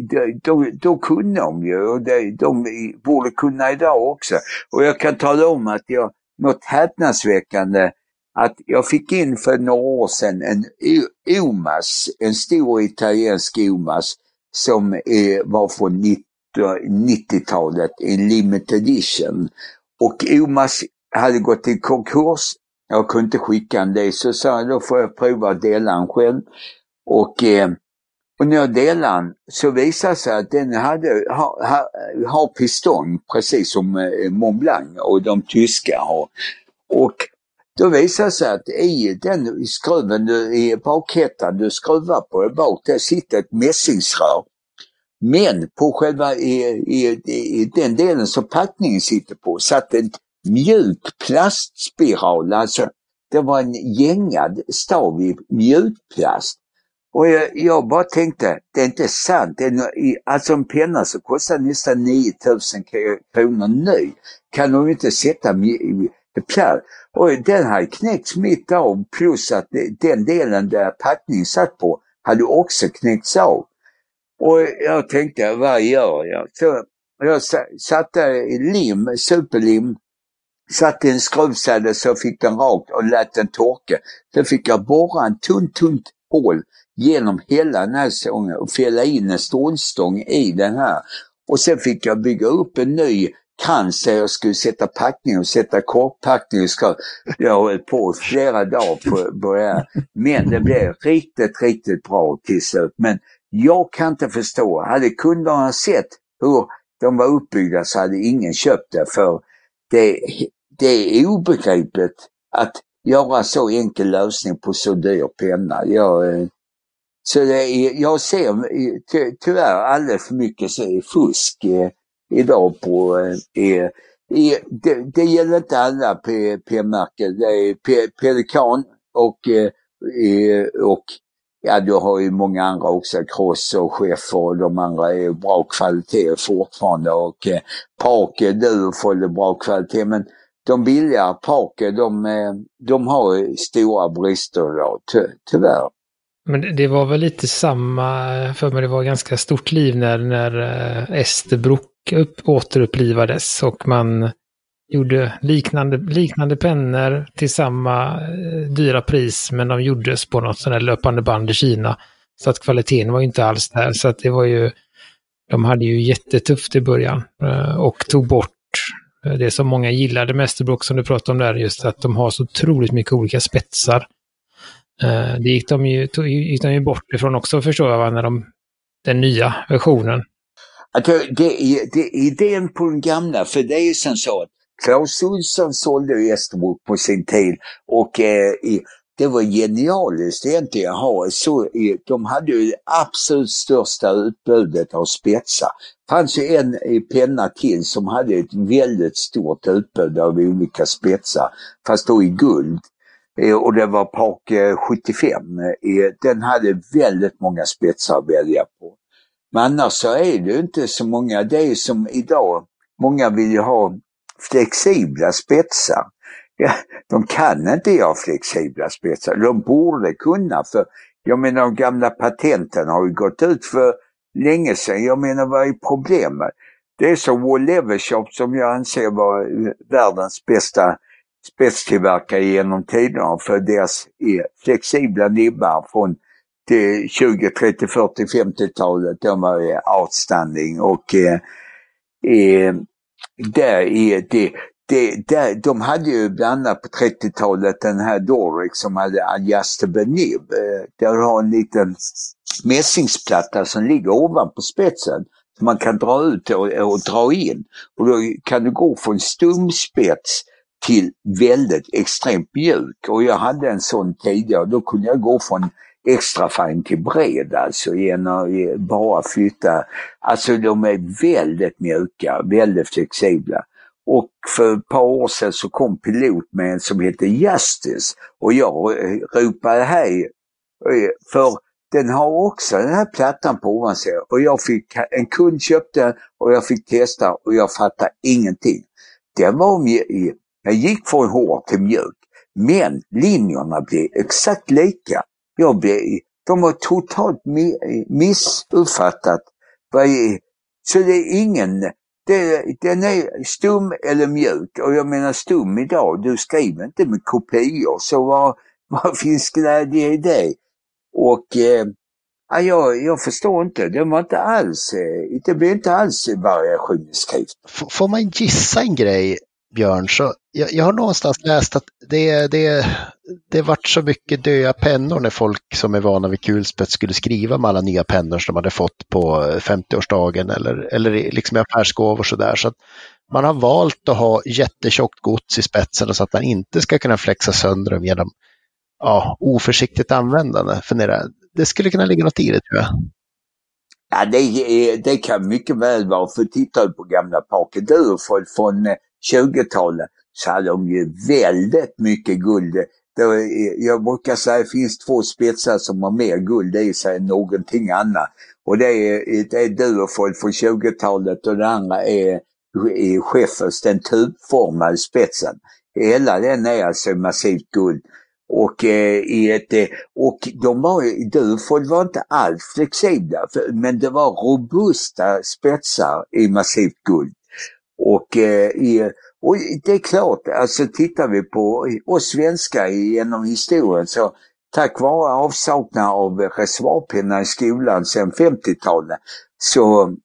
Speaker 4: då, då kunde de ju och de, de borde kunna idag också. Och jag kan tala om att jag, något häpnadsväckande, att jag fick in för några år sedan en OMAS, en stor italiensk OMAS som är, var från 90-talet, en limited edition. Och OMAS hade gått i konkurs. Jag kunde inte skicka en det, så sa jag då får jag prova att dela den själv. Och eh, och när jag delade den så visade det sig att den hade, har, ha, ha pistong precis som eh, Mont Blanc och de tyska har. Och Då visar det sig att i den skruven, i bakhättan du skruvar på, bak där sitter ett mässingsrör. Men på själva i, i, i den delen som packningen sitter på satt en mjuk plastspiral, alltså det var en gängad stav i mjukplast. Och jag, jag, bara tänkte, det är inte sant. Alltså en penna som kostar nästan 9000 kronor ny kan de inte sätta plär. Och den hade knäckts mitt av plus att den delen där packningen satt på hade också knäckts av. Och jag tänkte, vad gör jag? Så jag satte lim, superlim, satte en skruvsäde så jag fick den rakt och lät den torka. Sen fick jag borra en tunt, tunt hål genom hela den här säsongen och fälla in en stålstång i den här. Och sen fick jag bygga upp en ny krans där jag skulle sätta packning och sätta korkpackning. Jag har hållit på flera dagar på, på det här. Men det blev riktigt, riktigt bra till slut. Men jag kan inte förstå, hade kunderna sett hur de var uppbyggda så hade ingen köpt det för det, det är obegripligt att göra så enkel lösning på så dyr penna. Jag, eh, så det är, jag ser ty, tyvärr alldeles för mycket fusk eh, idag på eh, det, det gäller inte alla p-märken. Det är Pelikan och, eh, och Ja, du har ju många andra också, Cross och Schäffer och de andra är bra kvalitet fortfarande och eh, Parker, Duofold är bra kvalitet men de billiga Parker de, eh, de har stora brister då, ty tyvärr.
Speaker 1: Men det var väl lite samma, för mig det var ganska stort liv när, när eh, Esterbrook upp, återupplivades och man gjorde liknande, liknande pennor till samma eh, dyra pris, men de gjordes på något sånt här löpande band i Kina. Så att kvaliteten var inte alls där. Så att det var ju, de hade ju jättetufft i början eh, och tog bort det som många gillade med Esterbrook som du pratade om där, just att de har så otroligt mycket olika spetsar. Eh, det gick de ju, gick de ju bort ifrån också förstår jag, när de, den nya versionen.
Speaker 4: Alltså, det, det idén på den gamla, för det är ju som så att Claes Olsson sålde ju Esterbrook på sin tid och eh, det var genialiskt egentligen att ha så, de hade ju det absolut största utbudet av spetsar. Det fanns ju en penna till som hade ett väldigt stort utbud av olika spetsar, fast då i guld. Eh, och det var Park eh, 75. Eh, den hade väldigt många spetsar att välja på. Men annars så är det ju inte så många, det är som idag, många vill ju ha flexibla spetsar. Ja, de kan inte göra flexibla spetsar. De borde kunna för jag menar de gamla patenten har ju gått ut för länge sedan. Jag menar vad är problemet? Det är så Wall Levershop som jag anser var världens bästa spetstillverkare genom tiderna för deras e, flexibla nibbar från 20, 30, 40, 50-talet. De var eh, outstanding och eh, eh, där är det, det, där, de hade ju bland annat på 30-talet den här Doric som hade adjustable nib. Eh, där du har en liten mässingsplatta som ligger ovanpå spetsen som man kan dra ut och, och dra in. Och då kan du gå från stum spets till väldigt extremt mjuk. Och jag hade en sån tidigare, då kunde jag gå från extra fin till bred alltså genom att bara flytta. Alltså de är väldigt mjuka, väldigt flexibla. Och för ett par år sedan så kom pilot med en som heter Justice och jag eh, ropade hej. Eh, för den har också den här plattan på ovansidan och jag fick, en kund köpte och jag fick testa och jag fattade ingenting. Den var, jag gick från hård till mjuk. Men linjerna blev exakt lika. Jag blev, de har totalt missuppfattat så det är ingen, det, den är stum eller mjuk och jag menar stum idag, du skriver inte med kopior så vad, [LAUGHS] vad finns glädje i det? Och eh, jag, jag förstår inte, det var inte alls, eh, det blev inte alls variation i skrift.
Speaker 3: Får man gissa en grej Björn, så jag, jag, har någonstans läst att det, det, det vart så mycket döda pennor när folk som är vana vid kulspets skulle skriva med alla nya pennor som de hade fått på 50-årsdagen eller, eller liksom i affärsgåvor sådär. Så att man har valt att ha jättetjockt gods i spetsen så att man inte ska kunna flexa sönder dem genom ja, oförsiktigt användande. Fundera, det skulle kunna ligga något i det tror jag.
Speaker 4: Ja, det, det kan mycket väl vara, för tittar du på gamla Parker Durefoil från 20-talet så hade de ju väldigt mycket guld. Jag brukar säga att det finns två spetsar som har mer guld i sig än någonting annat. Och det är, det är Durefoil från 20-talet och det andra är, är Schäffers, den tubformade spetsen. Hela den är alltså massivt guld. Och, eh, i ett, eh, och de var, Dufold var inte alls flexibla, för, men det var robusta spetsar i massivt guld. Och, eh, och det är klart, alltså tittar vi på oss svenskar genom historien så tack vare avsaknad av reservoarpenna i skolan sedan 50-talet så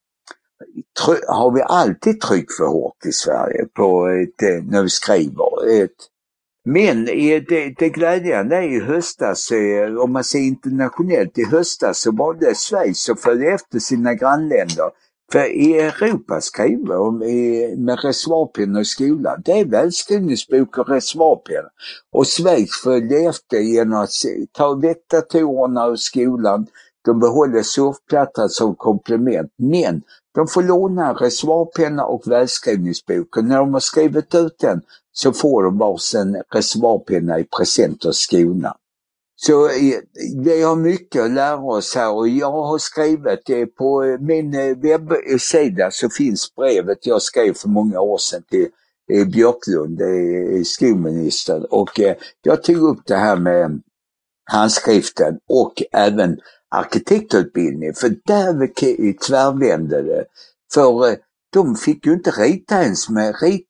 Speaker 4: har vi alltid tryckt för hårt i Sverige på ett, eh, när vi skriver. Ett, men det, det glädjande är i höstas, eh, om man ser internationellt, i höstas så var det Schweiz som följde efter sina grannländer. För i Europa skriver med reservoarpennor i skolan, det är välskrivningsbok och reservoarpenna. Och Schweiz följde efter genom att ta väck datorerna ur skolan, de behåller surfplattan som komplement, men de får låna reservoarpenna och välskrivningsbok när de har skrivit ut den så får de varsin reservoarpenna i present av skolan. Så eh, vi har mycket att lära oss här och jag har skrivit det på min eh, webbsida så finns brevet jag skrev för många år sedan till Björklund, skolministern och jag tog upp det här med handskriften och även arkitektutbildning för där tvärvände det. För de fick ju inte rita ens med rit,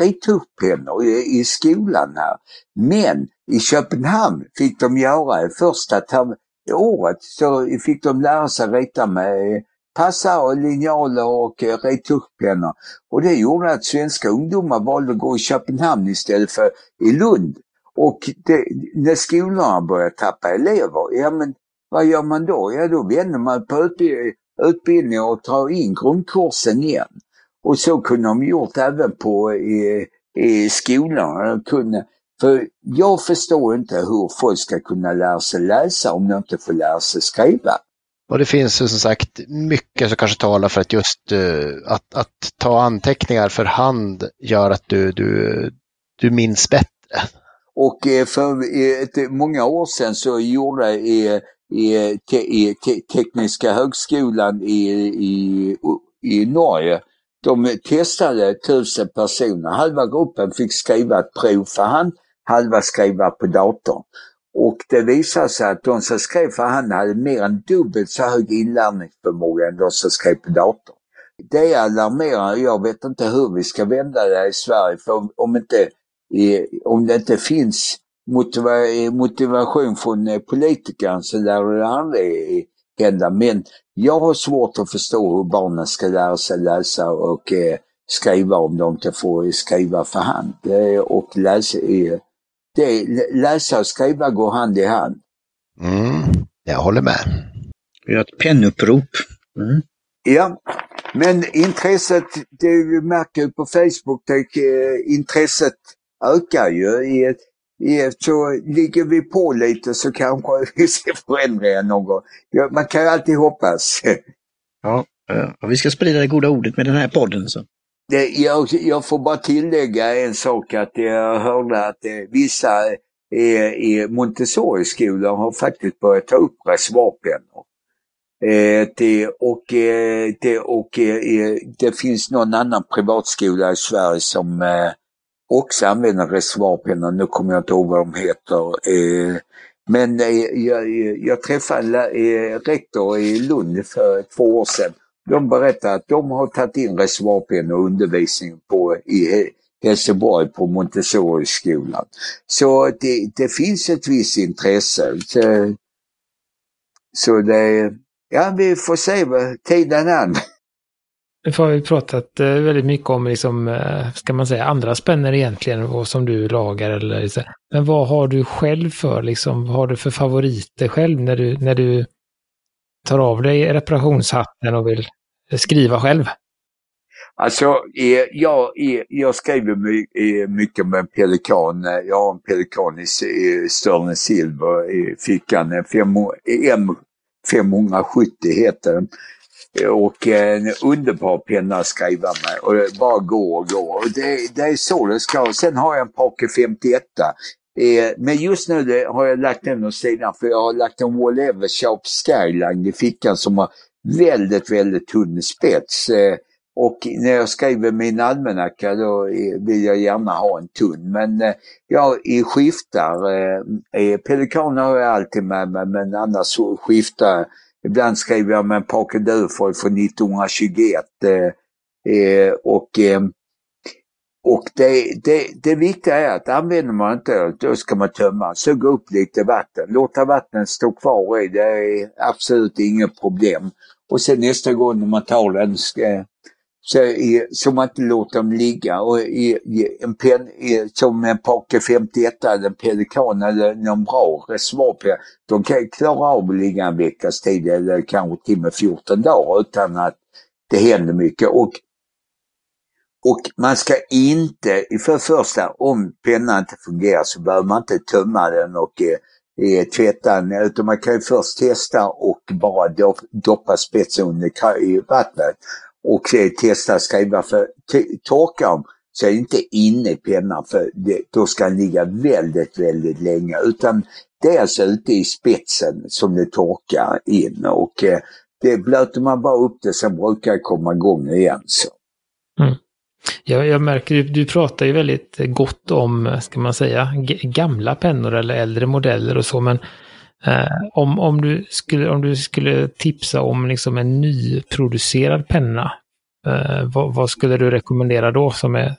Speaker 4: rittuschpennor i, i skolan här. Men i Köpenhamn fick de göra det första året så fick de lära sig rita med passar och linjaler och retuschpennor. Och det gjorde att svenska ungdomar valde att gå i Köpenhamn istället för i Lund. Och det, när skolorna började tappa elever, ja men vad gör man då? Ja då vänder man på utbildning och tar in grundkursen igen. Och så kunde de gjort även på i, i skolan. Kunde, för jag förstår inte hur folk ska kunna lära sig läsa om de inte får lära sig skriva.
Speaker 3: Och det finns som sagt mycket som kanske talar för att just uh, att, att ta anteckningar för hand gör att du, du, du minns bättre.
Speaker 4: Och eh, för ett, många år sedan så gjorde i, te, i te, Tekniska högskolan i, i, i Norge de testade tusen personer. Halva gruppen fick skriva ett prov för hand, halva skriva på datorn. Och det visade sig att de som skrev för hand hade mer än dubbelt så hög inlärningsförmåga än de som skrev på datorn. Det är alarmerande. Jag vet inte hur vi ska vända det här i Sverige. För om, inte, om det inte finns motivation från eh, politikerna så lär det aldrig hända. Men jag har svårt att förstå hur barnen ska lära sig läsa och eh, skriva om de inte får skriva för hand. och läsa, det, läsa och skriva går hand i hand.
Speaker 3: Mm, jag håller med.
Speaker 2: Vi har ett pennupprop.
Speaker 4: Mm. Ja, men intresset, det märker på Facebook, det, eh, intresset ökar ju. I ett, så ligger vi på lite så kanske [LAUGHS] vi ser förändringar någon gång. Ja, man kan ju alltid hoppas. [LAUGHS]
Speaker 2: Ja, vi ska sprida det goda ordet med den här podden. Så.
Speaker 4: Det, jag, jag får bara tillägga en sak att jag hörde att eh, vissa eh, i Montessori-skolor har faktiskt börjat ta upp reservoarpennor. Eh, det, och eh, det, och eh, det finns någon annan privatskola i Sverige som eh, också använder reservoarpennor. Nu kommer jag inte ihåg vad de heter. Eh, men eh, jag, jag träffade eh, rektor i Lund för två år sedan. De berättade att de har tagit in reservoarpennor och undervisning på, i Helsingborg på Montessori-skolan. Så det, det finns ett visst intresse. Så, så det, ja vi får se vad tiden an.
Speaker 1: Nu har vi pratat eh, väldigt mycket om, liksom, eh, ska man säga, andra spänner egentligen, och som du lagar eller så. Men vad har du själv för, liksom, vad har du för favoriter själv när du, när du tar av dig reparationshatten och vill skriva själv?
Speaker 4: Alltså, eh, jag, jag skriver mycket med en pelikan. Jag har en pelikan i Sterling Silver i fickan. M570 heter den. Och en underbar penna att skriva med och det bara gå och gå. Och det, det är så det ska. Sen har jag en Parker 51. Eh, men just nu har jag lagt den åt sidan för jag har lagt en Wall Sharp Skyline i fickan som har väldigt, väldigt tunn spets. Eh, och när jag skriver min almanacka då eh, vill jag gärna ha en tunn. Men eh, skiftar, pelikaner har jag alltid med mig men annars skiftar skiftar Ibland skriver jag med en Parker Dufoy från 1921. Eh, och eh, och det, det, det viktiga är att använder man inte öl, då ska man tömma, suga upp lite vatten, låta vattnet stå kvar i, det är absolut inget problem. Och sen nästa gång när man tar den, ska, så, i, så man inte låter dem ligga. Och i, i en pen, i, som en Parker 51 eller en Pelikan eller någon bra reservoarpenna, de kan klara av att ligga en veckas tid eller kanske till och med 14 dagar utan att det händer mycket. Och, och man ska inte, för det första, om pennan inte fungerar så behöver man inte tömma den och eh, eh tvätta den, utan man kan ju först testa och bara doppa spetsen under i vattnet och eh, testa att skriva för torkar dem så är det inte inne i pennan för det, då ska den ligga väldigt, väldigt länge utan det är alltså ute i spetsen som det torkar in och eh, det blöter man bara upp det sen brukar det komma igång igen. Så.
Speaker 1: Mm. Jag, jag märker, du, du pratar ju väldigt gott om, eh, ska man säga, gamla pennor eller äldre modeller och så, men Eh, om, om, du skulle, om du skulle tipsa om liksom en nyproducerad penna, eh, vad, vad, skulle du rekommendera då som är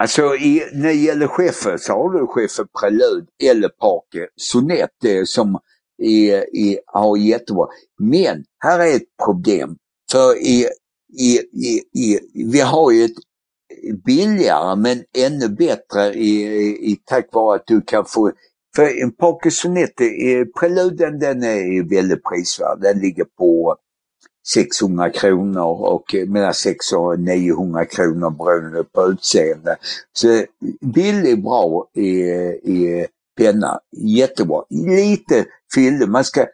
Speaker 4: Alltså i, när det gäller chefer så har du chefer Prelude eller Parker Sonett eh, som är, är, har jättebra. Men här är ett problem. För i, i, i, i, vi har ju ett billigare men ännu bättre i, i, tack vare att du kan få för en Poker Sonette, eh, preluden den är väldigt prisvärd. Den ligger på 600 kronor och eh, mellan 600 och 900 kronor beroende på utseende. Så eh, billig, bra i, i penna, jättebra. Lite fyllig, man ska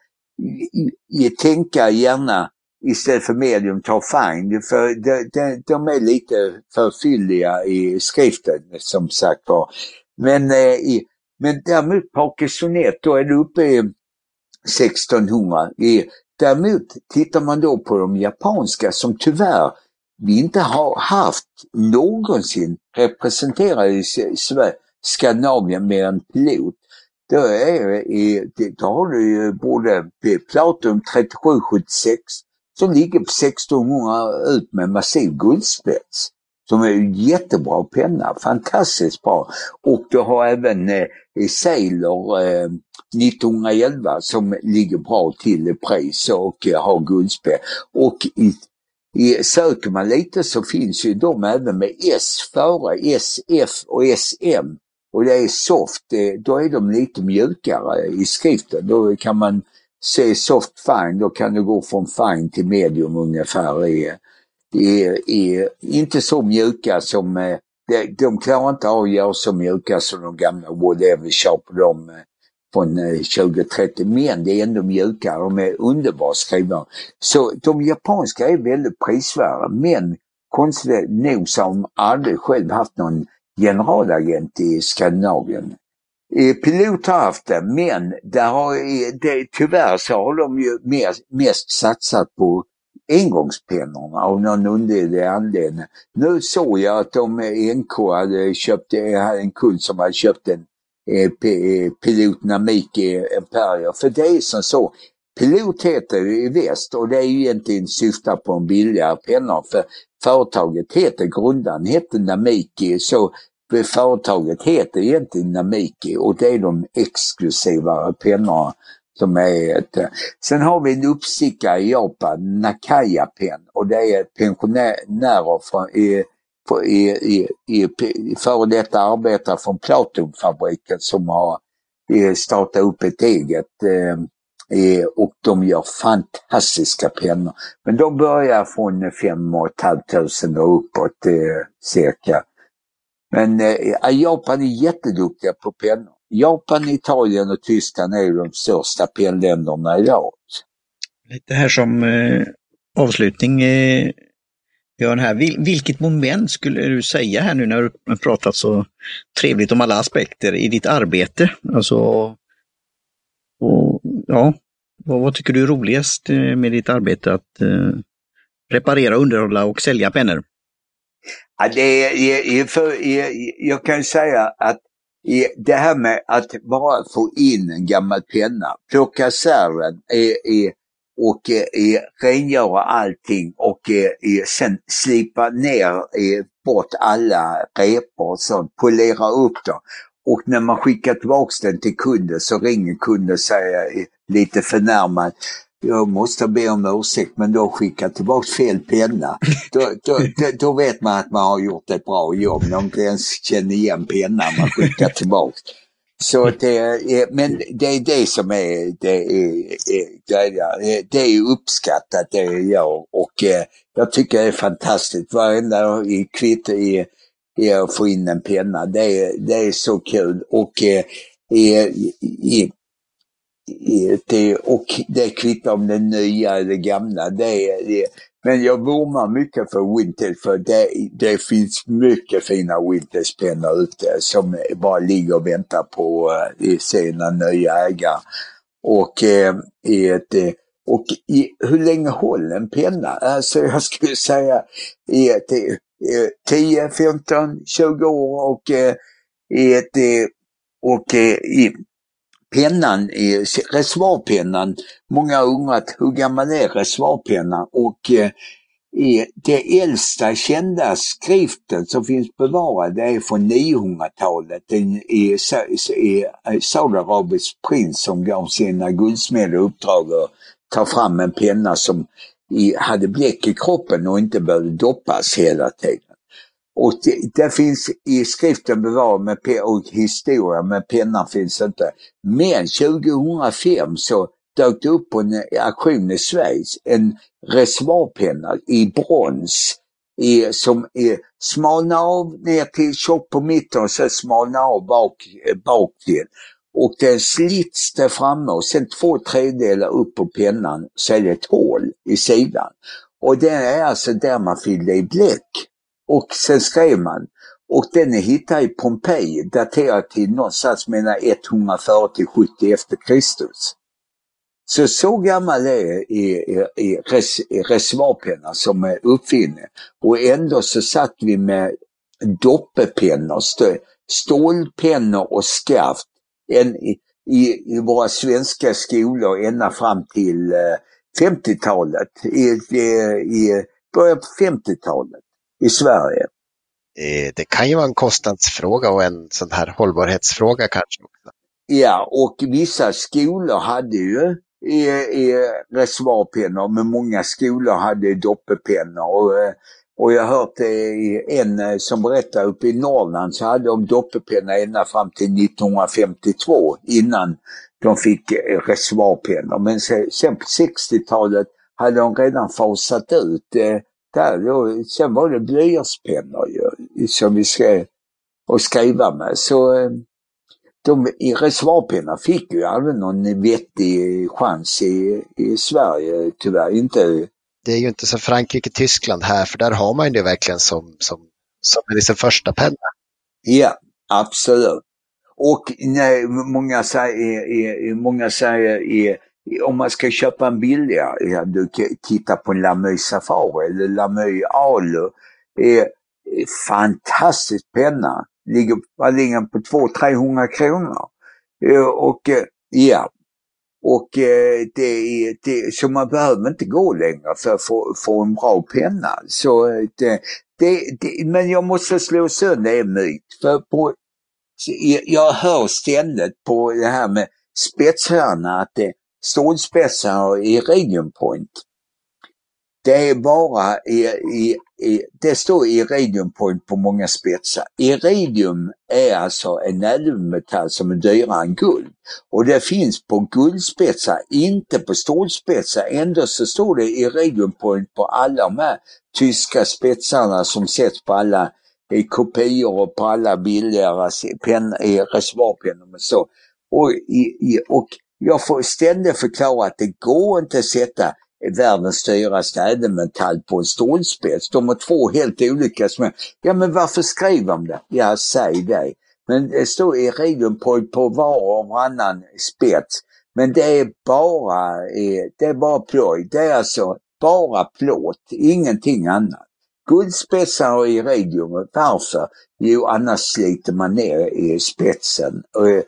Speaker 4: i, tänka gärna istället för medium ta fine, för de, de, de är lite för fylliga i skriften som sagt var. Men eh, i, men däremot Parkinsonet, då är det uppe i 1600. Däremot tittar man då på de japanska som tyvärr vi inte har haft någonsin representerade i Skandinavien med en pilot. Då, är, då har du ju både Platum 3776 som ligger på 1600 ut med massiv guldspets. Som är en jättebra penna, fantastiskt bra. Och du har även eh, eh Sailor eh, 1911 som ligger bra till i pris och eh, har guldspel. Och i, i, söker man lite så finns ju de även med S före, SF och SM. Och det är soft, eh, då är de lite mjukare i skriften. Då kan man se soft fine, då kan du gå från fine till medium ungefär i, är, är inte så mjuka som, eh, de, de klarar inte av att göra så mjuka som de gamla Whatever Shop de eh, från eh, 2030, men det är ändå mjukare, de är underbart skrivna. Så de japanska är väldigt prisvärda, men konstigt nog så har de aldrig själv haft någon generalagent i Skandinavien. Pilot har haft det, men där har, det, tyvärr så har de ju mest, mest satsat på engångspennorna av någon underlig anledning. Nu såg jag att de NK hade köpt, en kund som hade köpt en eh, eh Pilot Namiki Imperial. För det är som så, Pilot heter det i väst och det är ju egentligen syftar på en billigare penna för företaget heter, grundaren hette Namiki så företaget heter egentligen Namiki och det är de exklusivare pennorna som är ett, eh, sen har vi en uppstickare i Japan, Nakaya Pen, och det är pensionärer från, i, i, i, i, i före detta arbetare från Platonfabriken som har eh, startat upp ett eget eh, och de gör fantastiska pennor. Men de börjar från 5 500 och uppåt cirka. Men Japan är jätteduktiga på pennor. Japan, Italien och Tyskland är de största pennländerna idag.
Speaker 2: Lite här som eh, avslutning, eh, Björn, här. Vil vilket moment skulle du säga här nu när du pratat så trevligt om alla aspekter i ditt arbete? Alltså, och, ja, vad, vad, tycker du är roligast eh, med ditt arbete att eh, reparera, underhålla och sälja pennor?
Speaker 4: Ja, det är, för, jag kan säga att det här med att bara få in en gammal penna, plocka isär den och eh, rengöra allting och eh, sen slipa ner bort alla repor och sånt, polera upp dem. Och när man skickar tillbaks den till kunden så ringer kunden och säger eh, lite förnärmad, jag måste be om ursäkt men du har skickat tillbaks fel penna. Då, då, då, då, vet man att man har gjort ett bra jobb när man inte ens känner igen pennan man skickar tillbaks. Så det är, men det är det som är, det är, är, det är uppskattat det jag gör och eh, jag tycker det är fantastiskt. Varenda kvitto i, i att få in en penna, det är, det är så kul. Och eh, i, i, det, och det kvittar om det nya eller gamla. Det, det, men jag vurmar mycket för Winters för det, det finns mycket fina Winters-pennor ute som bara ligger och väntar på eh, uh, sina nya ägare. Och, uh, ett, eh, och i, hur länge håller en penna? Alltså jag skulle säga i 10, 15, 20 år och, ett, och i, pennan, reservoarpennan, många har undrat hur gammal är reservoarpennan? Och eh, det äldsta kända skriften som finns bevarad är från 900-talet. En eh, Saudiarabisk prins som gav sina guldsmeder uppdrag att ta fram en penna som hade bläck i kroppen och inte behövde doppas hela tiden. Och det, det, finns i skriften bevarad med och historia, men pennan finns inte. Men 2005 så dök det upp på en auktion i Schweiz en reservoarpenna i brons i, som är smalnar av ner till tjock på mitten och sen smalnar av bak, bak till. Och den slits där framme och sen två tredjedelar upp på pennan så är det ett hål i sidan. Och det är alltså där man fyllde i bläck. Och sen skrev man. Och den är hittad i Pompeji, daterad till någonstans mellan 140 70 efter Kristus. Så så gammal är, i, i, res, reservoarpennan som är uppfinning. Och ändå så satt vi med doppepennor, stålpennor och skaft en, i, i våra svenska skolor ända fram till eh, 50-talet, i, i, i början på 50-talet i Sverige.
Speaker 3: Eh, det kan ju vara en kostnadsfråga och en sån här hållbarhetsfråga kanske. Också.
Speaker 4: Ja, och vissa skolor hade ju i, i reservoarpennor, men många skolor hade doppepennor. Och, eh, och jag har hört en eh, som berättade uppe i Norrland så hade de doppepenna ända fram till 1952 innan de fick reservoarpennor. Men sen på 60-talet hade de redan fasat ut där då, sen var det blyertspennor ju, som vi skrev och skriva med. Så eh, de i reservoarpennor fick ju aldrig någon vettig chans i, i Sverige, tyvärr inte.
Speaker 3: Det är ju inte som Frankrike, Tyskland här, för där har man det verkligen som, som, som sin liksom första penna.
Speaker 4: Ja, absolut. Och nej, många säger, många säger om man ska köpa en billigare, ja, du tittar på en Lamöj Safari eller Lamöj Alu. Eh, fantastisk penna. Ligger, vad ligger på 200-300 kronor. Eh, och eh, ja, och eh, det, det, så man behöver inte gå längre för att få, få en bra penna. Så eh, det, det, det, men jag måste slå sönder en myt. För på, jag hör ständigt på det här med spetshörna att det, stålspetsar i region point. Det är bara i, i det står iridium point på många spetsar. Iridium är alltså en ädelmetall som är dyrare än guld. Och det finns på guldspetsar, inte på stålspetsar. Ändå så står det iridium point på alla de här tyska spetsarna som sätts på alla i kopior och på alla billigare eh, reservoarpennor och så. Och, i, och jag får ständigt förklara att det går inte att sätta världens dyraste ädelmetall på en stålspets. De har två helt olika små. Ja men varför skrev de det? Ja, säg det. Men det står iridium på, på var och varannan spets. Men det är bara, eh, det är bara ploj. Det är alltså bara plåt, ingenting annat. Guldspetsar och iridium, varför? Jo, annars sliter man ner i spetsen. Eh,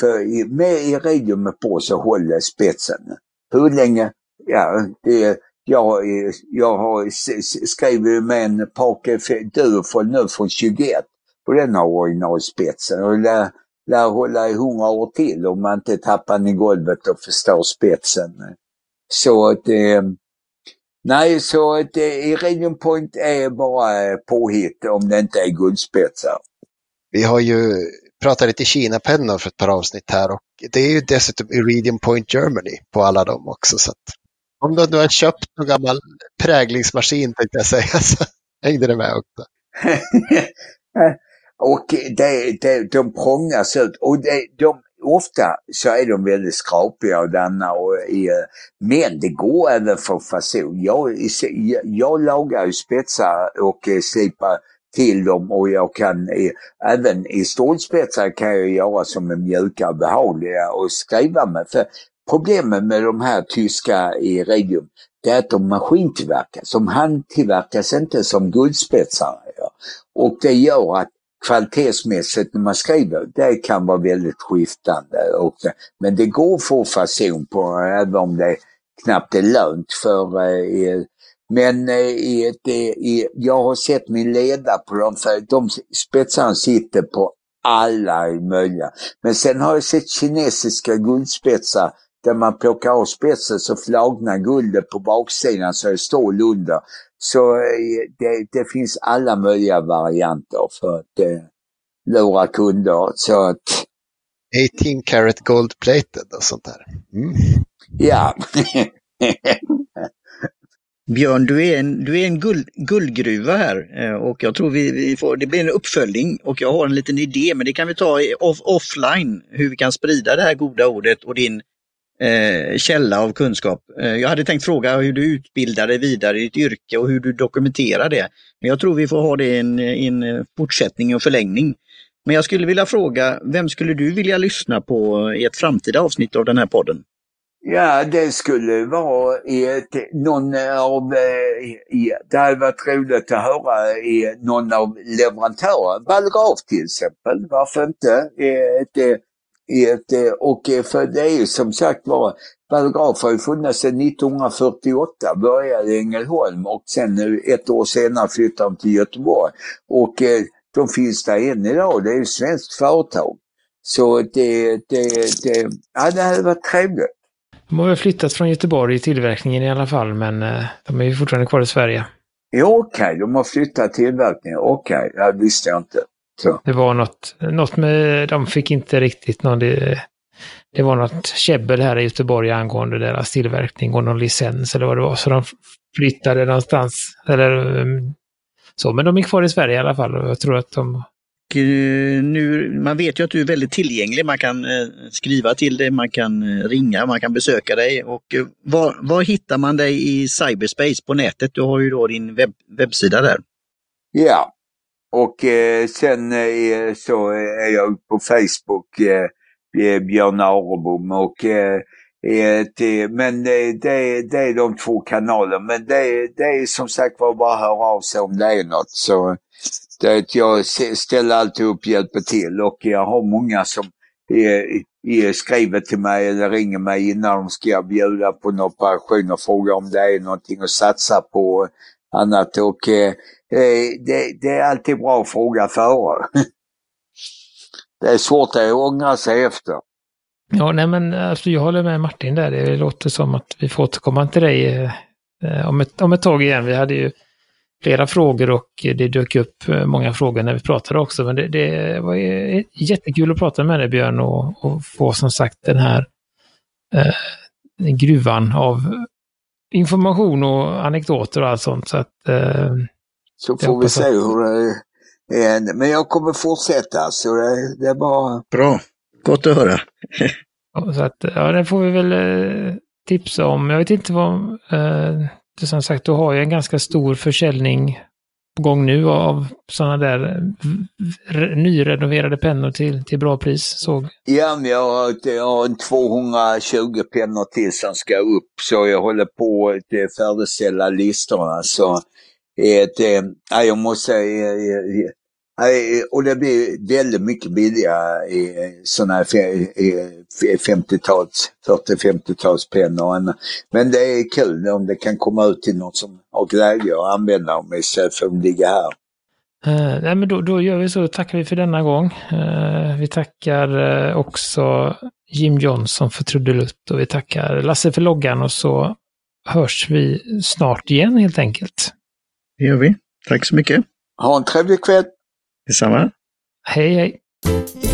Speaker 4: för med iridium på så håller spetsen. Hur länge? ja, det, jag, jag har skrivit med en Parker Durfol nu från 21 på den har originalspetsen och lär, lär hålla i 100 år till om man inte tappar den i golvet och förstår spetsen. Så att eh, Nej, så att eh, Iridium Point är bara påhitt om det inte är guldspetsar.
Speaker 3: Vi har ju pratade lite Kina-pennor för ett par avsnitt här och det är ju dessutom Iridium Point Germany på alla dem också. Så att om du, har köpt någon gammal präglingsmaskin tänkte jag säga, [LAUGHS] så hängde det med också. [LAUGHS]
Speaker 4: och det, det, de prångas ut och det, de, ofta så är de väldigt skrapiga och denna och, men det går även för fason. Jag, jag, jag lagar ju spetsar och eh, slipar till dem och jag kan även i stålspetsar kan jag göra som är mjuka och behagliga och skriva med. För Problemet med de här tyska iridium, det är att de maskintillverkas. De handtillverkas inte som guldspetsar. Ja. Och det gör att kvalitetsmässigt när man skriver, det kan vara väldigt skiftande. Och, men det går att få fason på även om det knappt är lönt för eh, men eh, det, jag har sett min leda på dem, för de spetsarna sitter på alla möjliga. Men sen har jag sett kinesiska guldspetsar där man plockar av spetsen så flagnar guldet på baksidan så det stål under. Så eh, det, det finns alla möjliga varianter för att eh, lura kunder. Så att...
Speaker 3: 18 karat gold plated och sånt där. Mm.
Speaker 4: Ja. [LAUGHS]
Speaker 2: Björn, du är en, du är en guld, guldgruva här eh, och jag tror vi, vi, får, det blir en uppföljning och jag har en liten idé men det kan vi ta off, offline hur vi kan sprida det här goda ordet och din eh, källa av kunskap. Eh, jag hade tänkt fråga hur du utbildar dig vidare i ditt yrke och hur du dokumenterar det. Men jag tror vi får ha det i en, en eh, fortsättning och förlängning. Men jag skulle vilja fråga, vem skulle du vilja lyssna på i ett framtida avsnitt av den här podden?
Speaker 4: Ja, det skulle vara i ett, någon av, eh, i, det hade varit roligt att höra i någon av leverantörerna, Balgraf till exempel, varför inte? Ett, ett, och för det är ju som sagt var, Balgraf har ju funnits sedan 1948, började i Ängelholm och sen nu ett år senare flyttade de till Göteborg. Och eh, de finns där än idag, det är ju ett svenskt företag. Så det, det, det, ja, det hade varit trevligt.
Speaker 1: De har väl flyttat från Göteborg i tillverkningen i alla fall, men de är ju fortfarande kvar i Sverige.
Speaker 4: Ja, okej, okay, de har flyttat tillverkningen. Okej, okay, det visste jag inte. Så.
Speaker 1: Det var något, något med, de fick inte riktigt någon, det, det var något käbbel här i Göteborg angående deras tillverkning och någon licens eller vad det var. Så de flyttade någonstans, eller um, så. Men de är kvar i Sverige i alla fall och jag tror att de Eh,
Speaker 2: nu, man vet ju att du är väldigt tillgänglig. Man kan eh, skriva till dig, man kan eh, ringa, man kan besöka dig. Och eh, var, var, hittar man dig i cyberspace på nätet? Du har ju då din webb, webbsida där.
Speaker 4: Ja, och eh, sen eh, så är jag på Facebook, eh, eh Björn Arebom. Och, eh, det, men det, det, det är de två kanalerna. Men det, det är som sagt var bara att höra av sig om det är något. Så det, jag ställer alltid upp och hjälper till och jag har många som är, skriver till mig eller ringer mig innan de ska bjuda på en operation och frågar om det är någonting att satsa på annat. Och eh, eh, det, det, är alltid bra att fråga före. [LAUGHS] det är svårt att ångra sig efter.
Speaker 1: Ja, nej men alltså, jag håller med Martin där. Det låter som att vi får återkomma till dig eh, om, ett, om ett tag igen. Vi hade ju flera frågor och det dök upp eh, många frågor när vi pratade också. Men det, det var jättekul att prata med dig Björn och, och få som sagt den här eh, gruvan av information och anekdoter och allt sånt. Så, att, eh,
Speaker 4: så får vi se hur det är. Men jag kommer fortsätta så det, det är bara...
Speaker 2: Bra, gott att höra. [LAUGHS]
Speaker 1: så att, ja, det får vi väl eh, tipsa om. Jag vet inte vad... Eh, som sagt, du har ju en ganska stor försäljning på gång nu av sådana där eh, nyrenoverade pennor till, till bra pris. Såg.
Speaker 4: Ja, men jag har, jag har 220 pennor till som ska upp så jag håller på att eh, färdigställa listorna. Så ett, äh, jag måste äh, och det blir väldigt mycket billigare i sådana här 50-tals, 40-50-tals pennor. Men det är kul om det kan komma ut till något som har glädje att använda dem istället för att ligga här.
Speaker 1: Uh, nej, men då, då gör vi så, tackar vi för denna gång. Uh, vi tackar uh, också Jim Johnson för trudelutt och vi tackar Lasse för loggan och så hörs vi snart igen helt enkelt.
Speaker 2: Det gör vi. Tack så mycket.
Speaker 4: Ha en trevlig kväll.
Speaker 2: Detsamma.
Speaker 1: Hej hej.